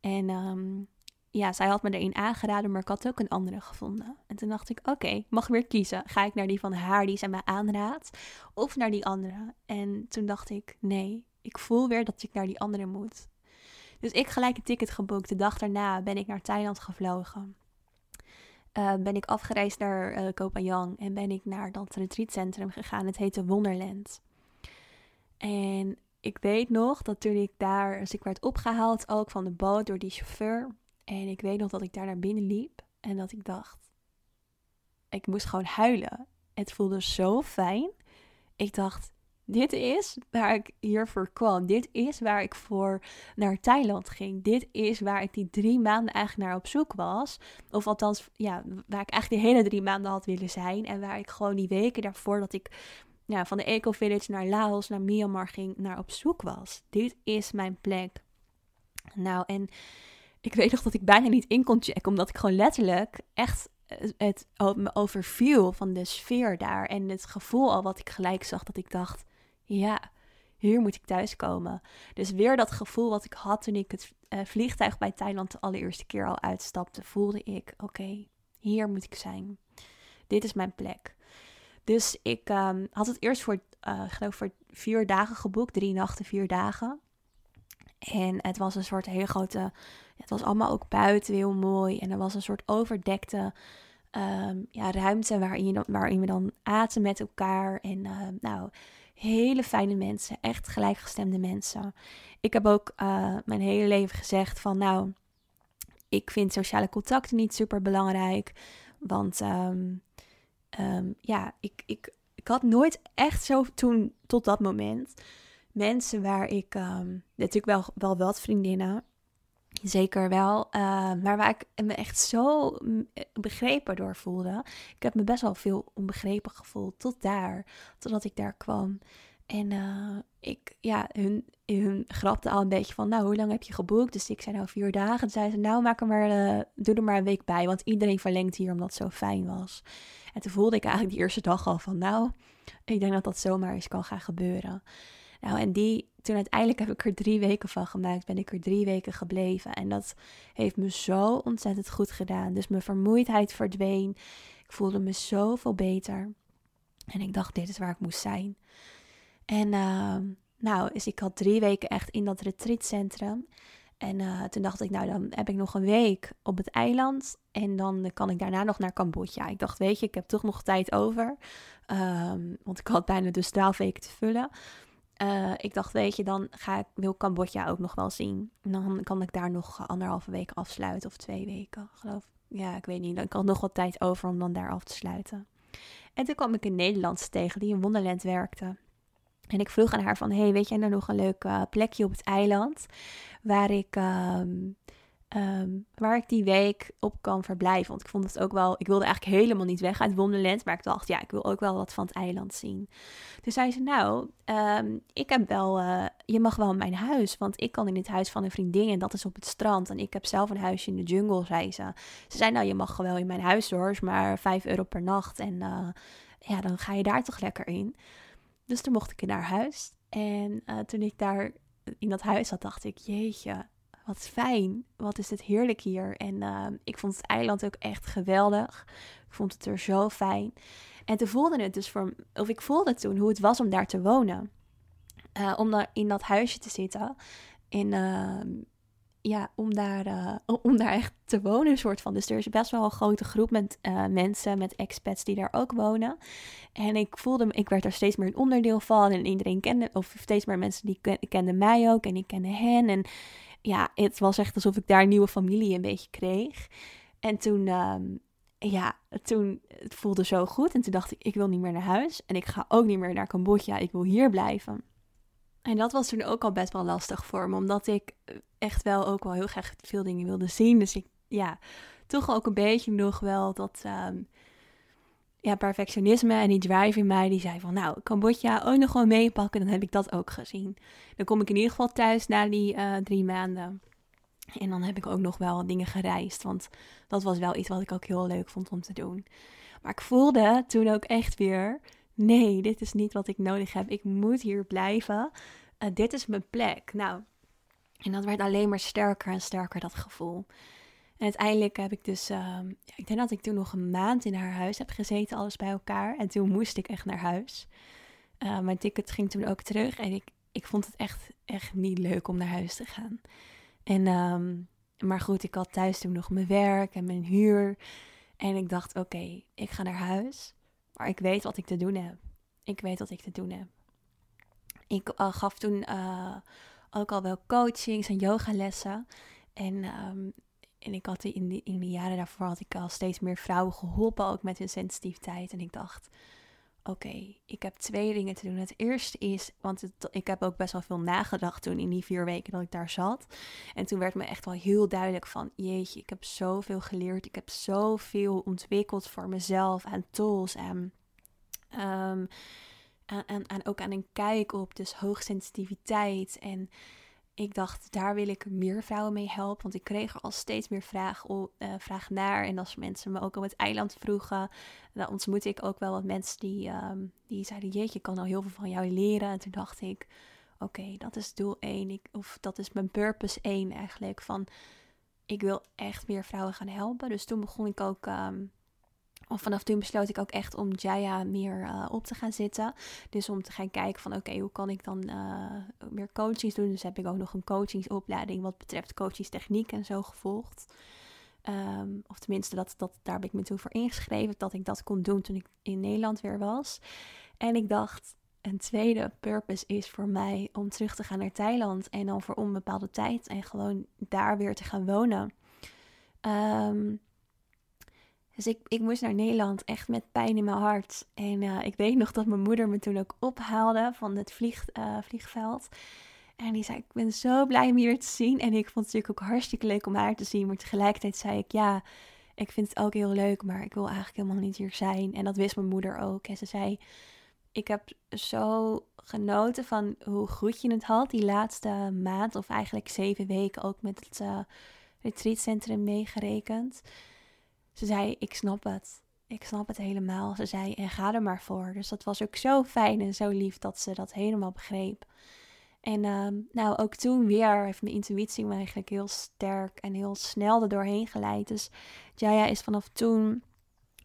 En um, ja, zij had me er een aangeraden, maar ik had ook een andere gevonden. En toen dacht ik, oké, mag weer kiezen. Ga ik naar die van haar die zij mij aanraadt, of naar die andere? En toen dacht ik, nee, ik voel weer dat ik naar die andere moet. Dus ik gelijk een ticket geboekt. De dag daarna ben ik naar Thailand gevlogen. Uh, ben ik afgereisd naar uh, Koh en ben ik naar dat retreatcentrum gegaan. Het heette Wonderland. En ik weet nog dat toen ik daar, als ik werd opgehaald ook van de boot door die chauffeur, en ik weet nog dat ik daar naar binnen liep en dat ik dacht, ik moest gewoon huilen. Het voelde zo fijn. Ik dacht, dit is waar ik hiervoor kwam. Dit is waar ik voor naar Thailand ging. Dit is waar ik die drie maanden eigenlijk naar op zoek was. Of althans, ja, waar ik eigenlijk de hele drie maanden had willen zijn. En waar ik gewoon die weken daarvoor dat ik ja, van de Eco Village naar Laos, naar Myanmar ging, naar op zoek was. Dit is mijn plek. Nou, en ik weet nog dat ik bijna niet in kon checken, omdat ik gewoon letterlijk echt eh, het me overviel van de sfeer daar. En het gevoel al wat ik gelijk zag, dat ik dacht, ja, hier moet ik thuiskomen. Dus weer dat gevoel wat ik had toen ik het uh, vliegtuig bij Thailand de allereerste keer al uitstapte, voelde ik, oké, hier moet ik zijn. Dit is mijn plek. Dus ik um, had het eerst voor, uh, geloof voor vier dagen geboekt, drie nachten, vier dagen. En het was een soort hele grote. Het was allemaal ook buiten heel mooi. En er was een soort overdekte um, ja, ruimte waarin, je waarin we dan aten met elkaar. En uh, nou, hele fijne mensen. Echt gelijkgestemde mensen. Ik heb ook uh, mijn hele leven gezegd van nou, ik vind sociale contacten niet super belangrijk. Want um, ja, ik, ik, ik had nooit echt zo toen tot dat moment mensen waar ik natuurlijk wel, wel wat vriendinnen, zeker wel, uh, maar waar ik me echt zo begrepen door voelde. Ik heb me best wel veel onbegrepen gevoeld tot daar, totdat ik daar kwam. En uh, ik, ja, hun, hun grapte al een beetje van, nou, hoe lang heb je geboekt? Dus ik zei nou vier dagen. Toen zei ze, nou, maak er maar, doe er maar een week bij, want iedereen verlengt hier omdat het zo fijn was. En toen voelde ik eigenlijk die eerste dag al van, nou, ik denk dat dat zomaar eens kan gaan gebeuren. Nou, en die, toen uiteindelijk heb ik er drie weken van gemaakt, ben ik er drie weken gebleven. En dat heeft me zo ontzettend goed gedaan. Dus mijn vermoeidheid verdween. Ik voelde me zoveel beter. En ik dacht, dit is waar ik moest zijn. En uh, nou, dus ik had drie weken echt in dat retreatcentrum. En uh, toen dacht ik, nou dan heb ik nog een week op het eiland. En dan kan ik daarna nog naar Cambodja. Ik dacht, weet je, ik heb toch nog tijd over. Um, want ik had bijna dus twaalf weken te vullen. Uh, ik dacht, weet je, dan ga ik, wil Cambodja ook nog wel zien. En dan kan ik daar nog anderhalve week afsluiten of twee weken, geloof Ja, ik weet niet. Dan kan nog wat tijd over om dan daar af te sluiten. En toen kwam ik een Nederlandse tegen die in Wonderland werkte. En ik vroeg aan haar van, hey, weet jij nou nog een leuk uh, plekje op het eiland waar ik, ehm, ehm, waar ik die week op kan verblijven? Want ik vond het ook wel, ik wilde eigenlijk helemaal niet weg uit Wonderland, maar ik dacht, ja, ik wil ook wel wat van het eiland zien. Toen zei ze, nou, ehm, ik heb wel, uh, je mag wel in mijn huis, want ik kan in het huis van een vriendin en dat is op het strand. En ik heb zelf een huisje in de jungle, zei ze. Ze zei, nou, je mag wel in mijn huis hoor, maar 5 euro per nacht en uh, ja, dan ga je daar toch lekker in. Dus toen mocht ik in haar huis. En uh, toen ik daar in dat huis zat, dacht ik: Jeetje, wat fijn. Wat is het heerlijk hier. En uh, ik vond het eiland ook echt geweldig. Ik vond het er zo fijn. En toen voelde het dus voor, of ik voelde toen hoe het was om daar te wonen. Uh, om daar in dat huisje te zitten. En ja, om daar, uh, om daar echt te wonen, soort van. Dus er is best wel een grote groep met uh, mensen, met expats die daar ook wonen. En ik voelde ik werd er steeds meer een onderdeel van. En iedereen kende, of steeds meer mensen die kenden mij ook. En ik kende hen. En ja, het was echt alsof ik daar een nieuwe familie een beetje kreeg. En toen, um, ja, toen, het voelde zo goed. En toen dacht ik, ik wil niet meer naar huis. En ik ga ook niet meer naar Cambodja. Ik wil hier blijven. En dat was toen ook al best wel lastig voor me, omdat ik echt wel ook wel heel graag veel dingen wilde zien. Dus ik, ja, toch ook een beetje nog wel dat um, ja, perfectionisme en die drive in mij, die zei van, nou, Cambodja ook nog gewoon meepakken, dan heb ik dat ook gezien. Dan kom ik in ieder geval thuis na die uh, drie maanden. En dan heb ik ook nog wel dingen gereisd, want dat was wel iets wat ik ook heel leuk vond om te doen. Maar ik voelde toen ook echt weer, nee, dit is niet wat ik nodig heb. Ik moet hier blijven. Uh, dit is mijn plek. Nou, en dat werd alleen maar sterker en sterker, dat gevoel. En uiteindelijk heb ik dus, uh, ik denk dat ik toen nog een maand in haar huis heb gezeten, alles bij elkaar. En toen moest ik echt naar huis. Uh, mijn ticket ging toen ook terug en ik, ik vond het echt, echt niet leuk om naar huis te gaan. En, um, maar goed, ik had thuis toen nog mijn werk en mijn huur. En ik dacht, oké, ik ga naar huis, maar ik weet wat ik te doen heb. Ik weet wat ik te doen heb. Ik uh, gaf toen uh, ook al wel coachings en yogalessen. En, um, en ik had in de, in de jaren daarvoor had ik al steeds meer vrouwen geholpen, ook met hun sensitiviteit. En ik dacht, oké, ik heb twee dingen te doen. Het eerste is, want ik heb ook best wel veel nagedacht toen in die vier weken dat ik daar zat. En toen werd me echt wel heel duidelijk van, jeetje, ik heb zoveel geleerd. Ik heb zoveel ontwikkeld voor mezelf aan tools en... Um, en ook aan een kijk op, dus hoogsensitiviteit. En ik dacht, daar wil ik meer vrouwen mee helpen. Want ik kreeg er al steeds meer vragen, uh, vraag naar. En als mensen me ook op het eiland vroegen, dan ontmoette ik ook wel wat mensen die, um, die zeiden: Jeetje, ik kan al heel veel van jou leren. En toen dacht ik: Oké, dat is doel 1. Ik, of dat is mijn purpose 1 eigenlijk. Van ik wil echt meer vrouwen gaan helpen. Dus toen begon ik ook. Um, of vanaf toen besloot ik ook echt om Jaya meer uh, op te gaan zitten. Dus om te gaan kijken van oké, hoe kan ik dan uh, meer coachings doen. Dus heb ik ook nog een coachingsopleiding wat betreft coachingstechniek en zo gevolgd. Um, of tenminste, dat, dat, daar heb ik me toen voor ingeschreven. Dat ik dat kon doen toen ik in Nederland weer was. En ik dacht, een tweede purpose is voor mij om terug te gaan naar Thailand. En dan voor onbepaalde tijd. En gewoon daar weer te gaan wonen. Um, dus ik, ik moest naar Nederland echt met pijn in mijn hart. En uh, ik weet nog dat mijn moeder me toen ook ophaalde van het uh, vliegveld. En die zei, ik ben zo blij om je weer te zien. En ik vond het natuurlijk ook hartstikke leuk om haar te zien. Maar tegelijkertijd zei ik, ja, ik vind het ook heel leuk, maar ik wil eigenlijk helemaal niet hier zijn. En dat wist mijn moeder ook. En ze zei, ik heb zo genoten van hoe goed je het had die laatste maand. Of eigenlijk zeven weken ook met het uh, retreatcentrum meegerekend. Ze zei, ik snap het. Ik snap het helemaal. Ze zei, en ga er maar voor. Dus dat was ook zo fijn en zo lief dat ze dat helemaal begreep. En uh, nou, ook toen weer heeft mijn intuïtie me eigenlijk heel sterk en heel snel er doorheen geleid. Dus Jaya is vanaf toen,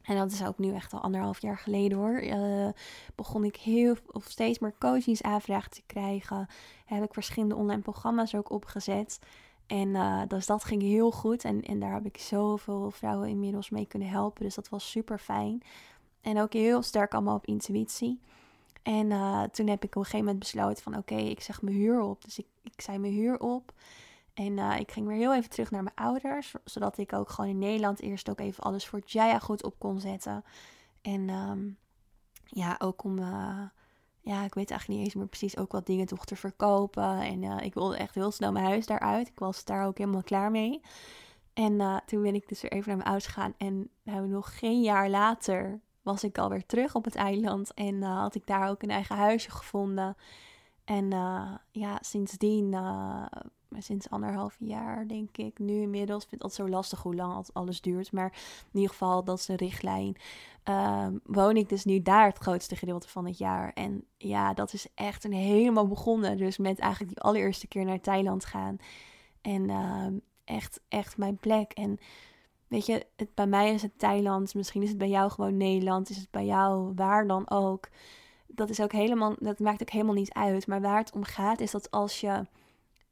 en dat is ook nu echt al anderhalf jaar geleden hoor, uh, begon ik heel of steeds meer coachingsaanvragen te krijgen. Heb ik verschillende online programma's ook opgezet. En uh, dus dat ging heel goed. En, en daar heb ik zoveel vrouwen inmiddels mee kunnen helpen. Dus dat was super fijn. En ook heel sterk allemaal op intuïtie. En uh, toen heb ik op een gegeven moment besloten van oké, ik zeg mijn huur op. Dus ik, ik zei mijn huur op. En uh, ik ging weer heel even terug naar mijn ouders. Zodat ik ook gewoon in Nederland eerst ook even alles voor Jaya goed op kon zetten. En um, ja, ook om ja, ik weet eigenlijk niet eens meer precies ook wat dingen toch te verkopen. En uh, ik wilde echt heel snel mijn huis daaruit. Ik was daar ook helemaal klaar mee. En uh, toen ben ik dus weer even naar mijn ouders gegaan. En nou, nog geen jaar later was ik alweer terug op het eiland. En uh, had ik daar ook een eigen huisje gevonden. En ja, sindsdien sinds anderhalf jaar, denk ik, nu inmiddels. Ik vind het zo lastig hoe lang alles duurt. Maar in ieder geval, dat is de richtlijn. Um, woon ik dus nu daar het grootste gedeelte van het jaar. En ja, dat is echt een helemaal begonnen. Dus met eigenlijk die allereerste keer naar Thailand gaan. En um, echt, echt mijn plek. En weet je, het, bij mij is het Thailand. Misschien is het bij jou gewoon Nederland. Is het bij jou waar dan ook. Dat is ook helemaal, dat maakt ook helemaal niet uit. Maar waar het om gaat is dat als je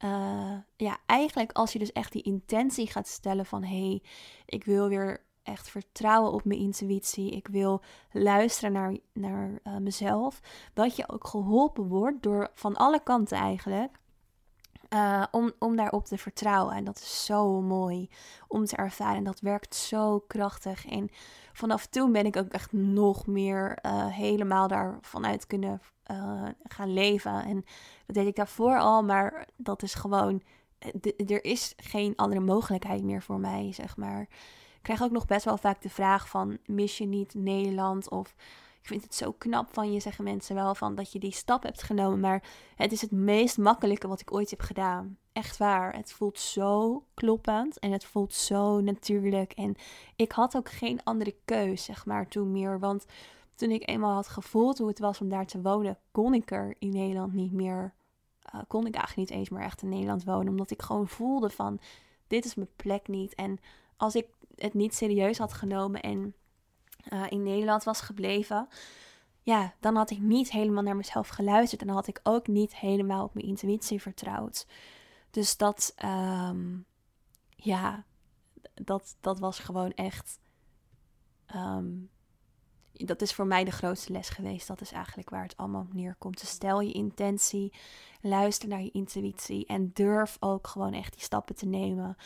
uh, ja, eigenlijk als je dus echt die intentie gaat stellen van hé, hey, ik wil weer echt vertrouwen op mijn intuïtie. Ik wil luisteren naar, naar uh, mezelf. Dat je ook geholpen wordt door van alle kanten eigenlijk. Uh, om, om daarop te vertrouwen. En dat is zo mooi om te ervaren. En dat werkt zo krachtig. En vanaf toen ben ik ook echt nog meer helemaal daarvan uit kunnen uh, gaan leven. En dat deed ik daarvoor al, maar dat is gewoon. Er is geen andere mogelijkheid meer voor mij, zeg maar. Ik krijg ook nog best wel vaak de vraag van, mis je niet Nederland? Of ik vind het zo knap van je, zeggen mensen wel, van dat je die stap hebt genomen. Maar het is het meest makkelijke wat ik ooit heb gedaan. Echt waar. Het voelt zo kloppend en het voelt zo natuurlijk. En ik had ook geen andere keus, zeg maar, toen meer. Want toen ik eenmaal had gevoeld hoe het was om daar te wonen, kon ik er in Nederland niet meer. Uh, kon ik eigenlijk niet eens meer echt in Nederland wonen. Omdat ik gewoon voelde van, dit is mijn plek niet. En als ik het niet serieus had genomen en uh, in Nederland was gebleven, ja, dan had ik niet helemaal naar mezelf geluisterd. En dan had ik ook niet helemaal op mijn intuïtie vertrouwd. Dus dat, um, ja, dat, dat was gewoon echt. Um, dat is voor mij de grootste les geweest. Dat is eigenlijk waar het allemaal op neerkomt. Dus stel je intentie, luister naar je intuïtie en durf ook gewoon echt die stappen te nemen.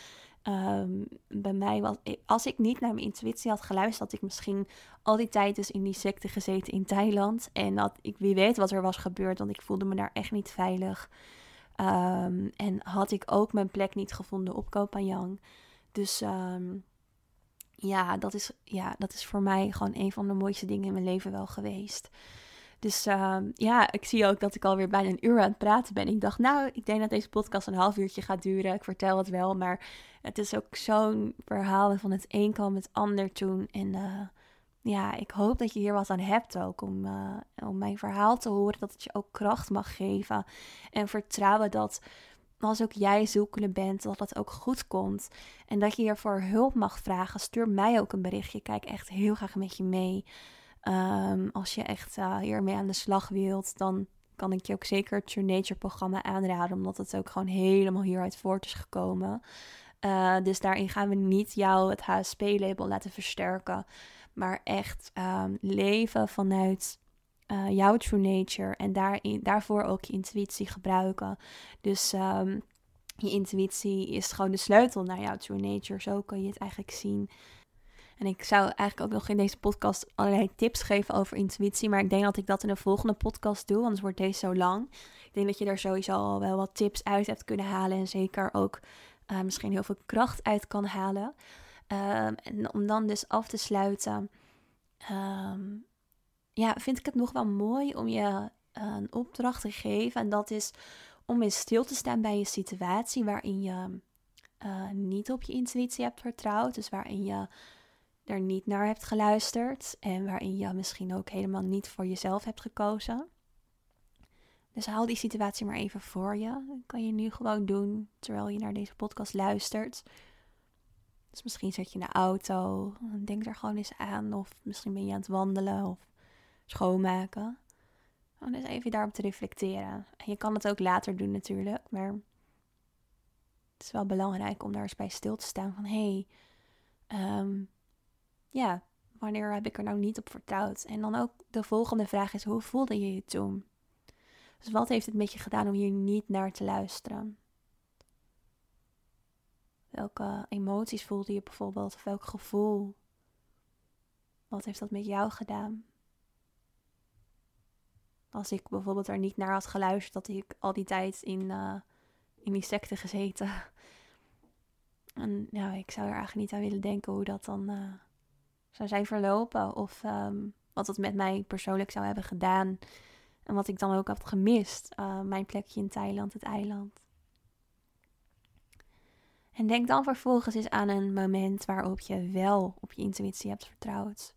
Um, bij mij was, als ik niet naar mijn intuïtie had geluisterd, had ik misschien al die tijd dus in die secte gezeten in Thailand. En dat ik wie weet wat er was gebeurd, want ik voelde me daar echt niet veilig. Um, en had ik ook mijn plek niet gevonden op Koh. Dus um, ja, dat is, ja, dat is voor mij gewoon een van de mooiste dingen in mijn leven wel geweest. Dus uh, ja, ik zie ook dat ik alweer bijna een uur aan het praten ben. Ik dacht, nou, ik denk dat deze podcast een half uurtje gaat duren. Ik vertel het wel, maar het is ook zo'n verhaal van het een kwam het ander toen. En uh, ja, ik hoop dat je hier wat aan hebt ook om, uh, om mijn verhaal te horen. Dat het je ook kracht mag geven. En vertrouwen dat als ook jij zoekende bent, dat het ook goed komt. En dat je hiervoor hulp mag vragen. Stuur mij ook een berichtje. Kijk echt heel graag met je mee. Um, als je echt uh, hiermee aan de slag wilt, dan kan ik je ook zeker het Your Nature programma aanraden. Omdat het ook gewoon helemaal hieruit voort is gekomen. Uh, dus daarin gaan we niet jou het HSP-label laten versterken. Maar echt um, leven vanuit uh, jouw true nature en daarin, daarvoor ook je intuïtie gebruiken. Dus um, je intuïtie is gewoon de sleutel naar jouw true nature. Zo kan je het eigenlijk zien. En ik zou eigenlijk ook nog in deze podcast allerlei tips geven over intuïtie. Maar ik denk dat ik dat in de volgende podcast doe, anders wordt deze zo lang. Ik denk dat je daar sowieso al wel wat tips uit hebt kunnen halen. En zeker ook uh, misschien heel veel kracht uit kan halen. Um, en om dan dus af te sluiten. Um, ja, vind ik het nog wel mooi om je een opdracht te geven. En dat is om eens stil te staan bij een situatie waarin je uh, niet op je intuïtie hebt vertrouwd. Dus waarin je er niet naar hebt geluisterd. En waarin je misschien ook helemaal niet voor jezelf hebt gekozen. Dus haal die situatie maar even voor je. Dat kan je nu gewoon doen terwijl je naar deze podcast luistert. Dus misschien zit je in de auto. Denk er gewoon eens aan. Of misschien ben je aan het wandelen. Of schoonmaken. Om dus even daarop te reflecteren. En je kan het ook later doen natuurlijk, maar het is wel belangrijk om daar eens bij stil te staan van hé, hey, um, ja, wanneer heb ik er nou niet op vertrouwd? En dan ook de volgende vraag is, hoe voelde je je toen? Dus wat heeft het met je gedaan om hier niet naar te luisteren? Welke emoties voelde je bijvoorbeeld? Of welk gevoel? Wat heeft dat met jou gedaan? Als ik bijvoorbeeld er niet naar had geluisterd, dat ik al die tijd in, uh, in die secte gezeten. *laughs* En ja, ik zou er eigenlijk niet aan willen denken hoe dat dan uh, zou zijn verlopen. Of um, wat het met mij persoonlijk zou hebben gedaan. En wat ik dan ook had gemist. Uh, mijn plekje in Thailand, het eiland. En denk dan vervolgens eens aan een moment waarop je wel op je intuïtie hebt vertrouwd.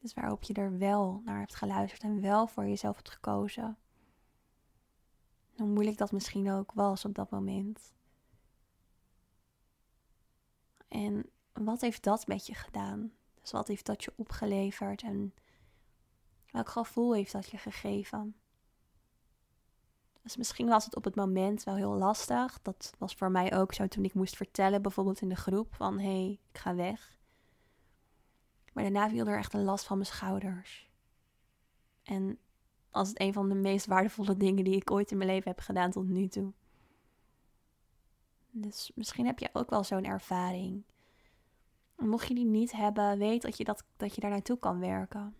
Dus waarop je er wel naar hebt geluisterd en wel voor jezelf hebt gekozen. Hoe moeilijk dat misschien ook was op dat moment. En wat heeft dat met je gedaan? Dus wat heeft dat je opgeleverd en welk gevoel heeft dat je gegeven? Dus misschien was het op het moment wel heel lastig. Dat was voor mij ook zo toen ik moest vertellen, bijvoorbeeld in de groep, van hé, hey, ik ga weg. Maar daarna viel er echt een last van mijn schouders. En als het een van de meest waardevolle dingen die ik ooit in mijn leven heb gedaan tot nu toe. Dus misschien heb je ook wel zo'n ervaring. mocht je die niet hebben, weet dat je, dat, dat je daar naartoe kan werken.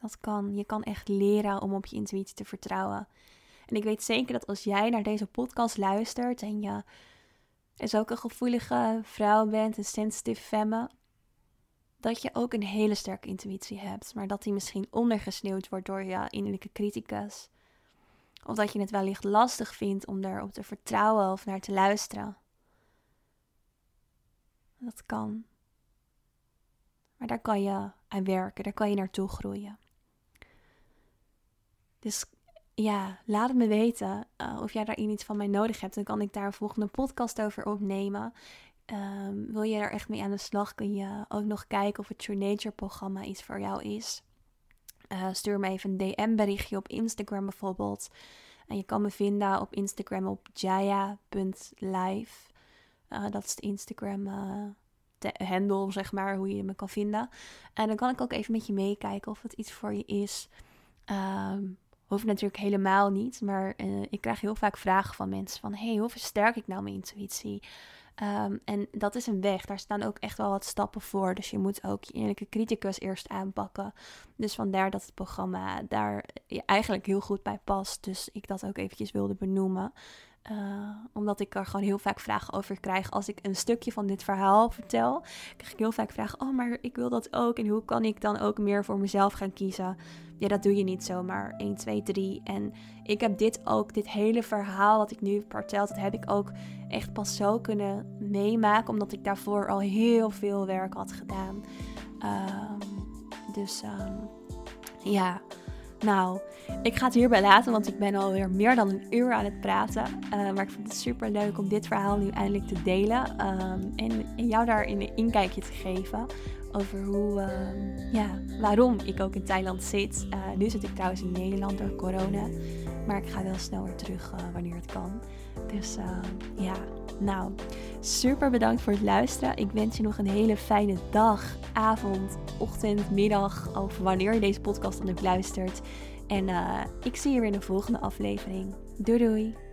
Dat kan. Je kan echt leren om op je intuïtie te vertrouwen. En ik weet zeker dat als jij naar deze podcast luistert en je is ook een gevoelige vrouw bent, een sensitive femme, dat je ook een hele sterke intuïtie hebt, maar dat die misschien ondergesneeuwd wordt door je innerlijke criticus. Of dat je het wellicht lastig vindt om erop te vertrouwen of naar te luisteren. Dat kan. Maar daar kan je aan werken, daar kan je naartoe groeien. Dus ja, laat het me weten uh, of jij daar iets van mij nodig hebt. Dan kan ik daar een volgende podcast over opnemen. Um, wil je er echt mee aan de slag, kun je ook nog kijken of het True Nature programma iets voor jou is. Uh, stuur me even een DM-berichtje op Instagram bijvoorbeeld. En je kan me vinden op Instagram op jaya.live. Uh, dat is de Instagram handle, zeg maar, hoe je me kan vinden. En dan kan ik ook even met je meekijken of het iets voor je is. Um, Hoeft natuurlijk helemaal niet, maar uh, ik krijg heel vaak vragen van mensen van... hey, hoe versterk ik nou mijn intuïtie? Um, en dat is een weg. Daar staan ook echt wel wat stappen voor. Dus je moet ook je innerlijke criticus eerst aanpakken. Dus vandaar dat het programma daar eigenlijk heel goed bij past. Dus ik dat ook eventjes wilde benoemen. Uh, omdat ik er gewoon heel vaak vragen over krijg. Als ik een stukje van dit verhaal vertel, krijg ik heel vaak vragen: Oh, maar ik wil dat ook. En hoe kan ik dan ook meer voor mezelf gaan kiezen? Ja, dat doe je niet zomaar 1, 2, 3. En ik heb dit ook, dit hele verhaal wat ik nu heb verteld, dat heb ik ook echt pas zo kunnen meemaken. Omdat ik daarvoor al heel veel werk had gedaan. Uh, dus um, ja. Nou, ik ga het hierbij laten, want ik ben alweer meer dan een uur aan het praten. Uh, maar ik vind het super leuk om dit verhaal nu eindelijk te delen. Um, en, en, jou daar een inkijkje te geven over hoe, uh, ja, waarom ik ook in Thailand zit. Uh, nu zit ik trouwens in Nederland door corona. Maar ik ga wel snel weer terug eh, wanneer het kan. Dus ja, nou, super bedankt voor het luisteren. Ik wens je nog een hele fijne dag, avond, ochtend, middag. Of wanneer je deze podcast dan ook luistert. En ik zie je weer in de volgende aflevering. Doei doei!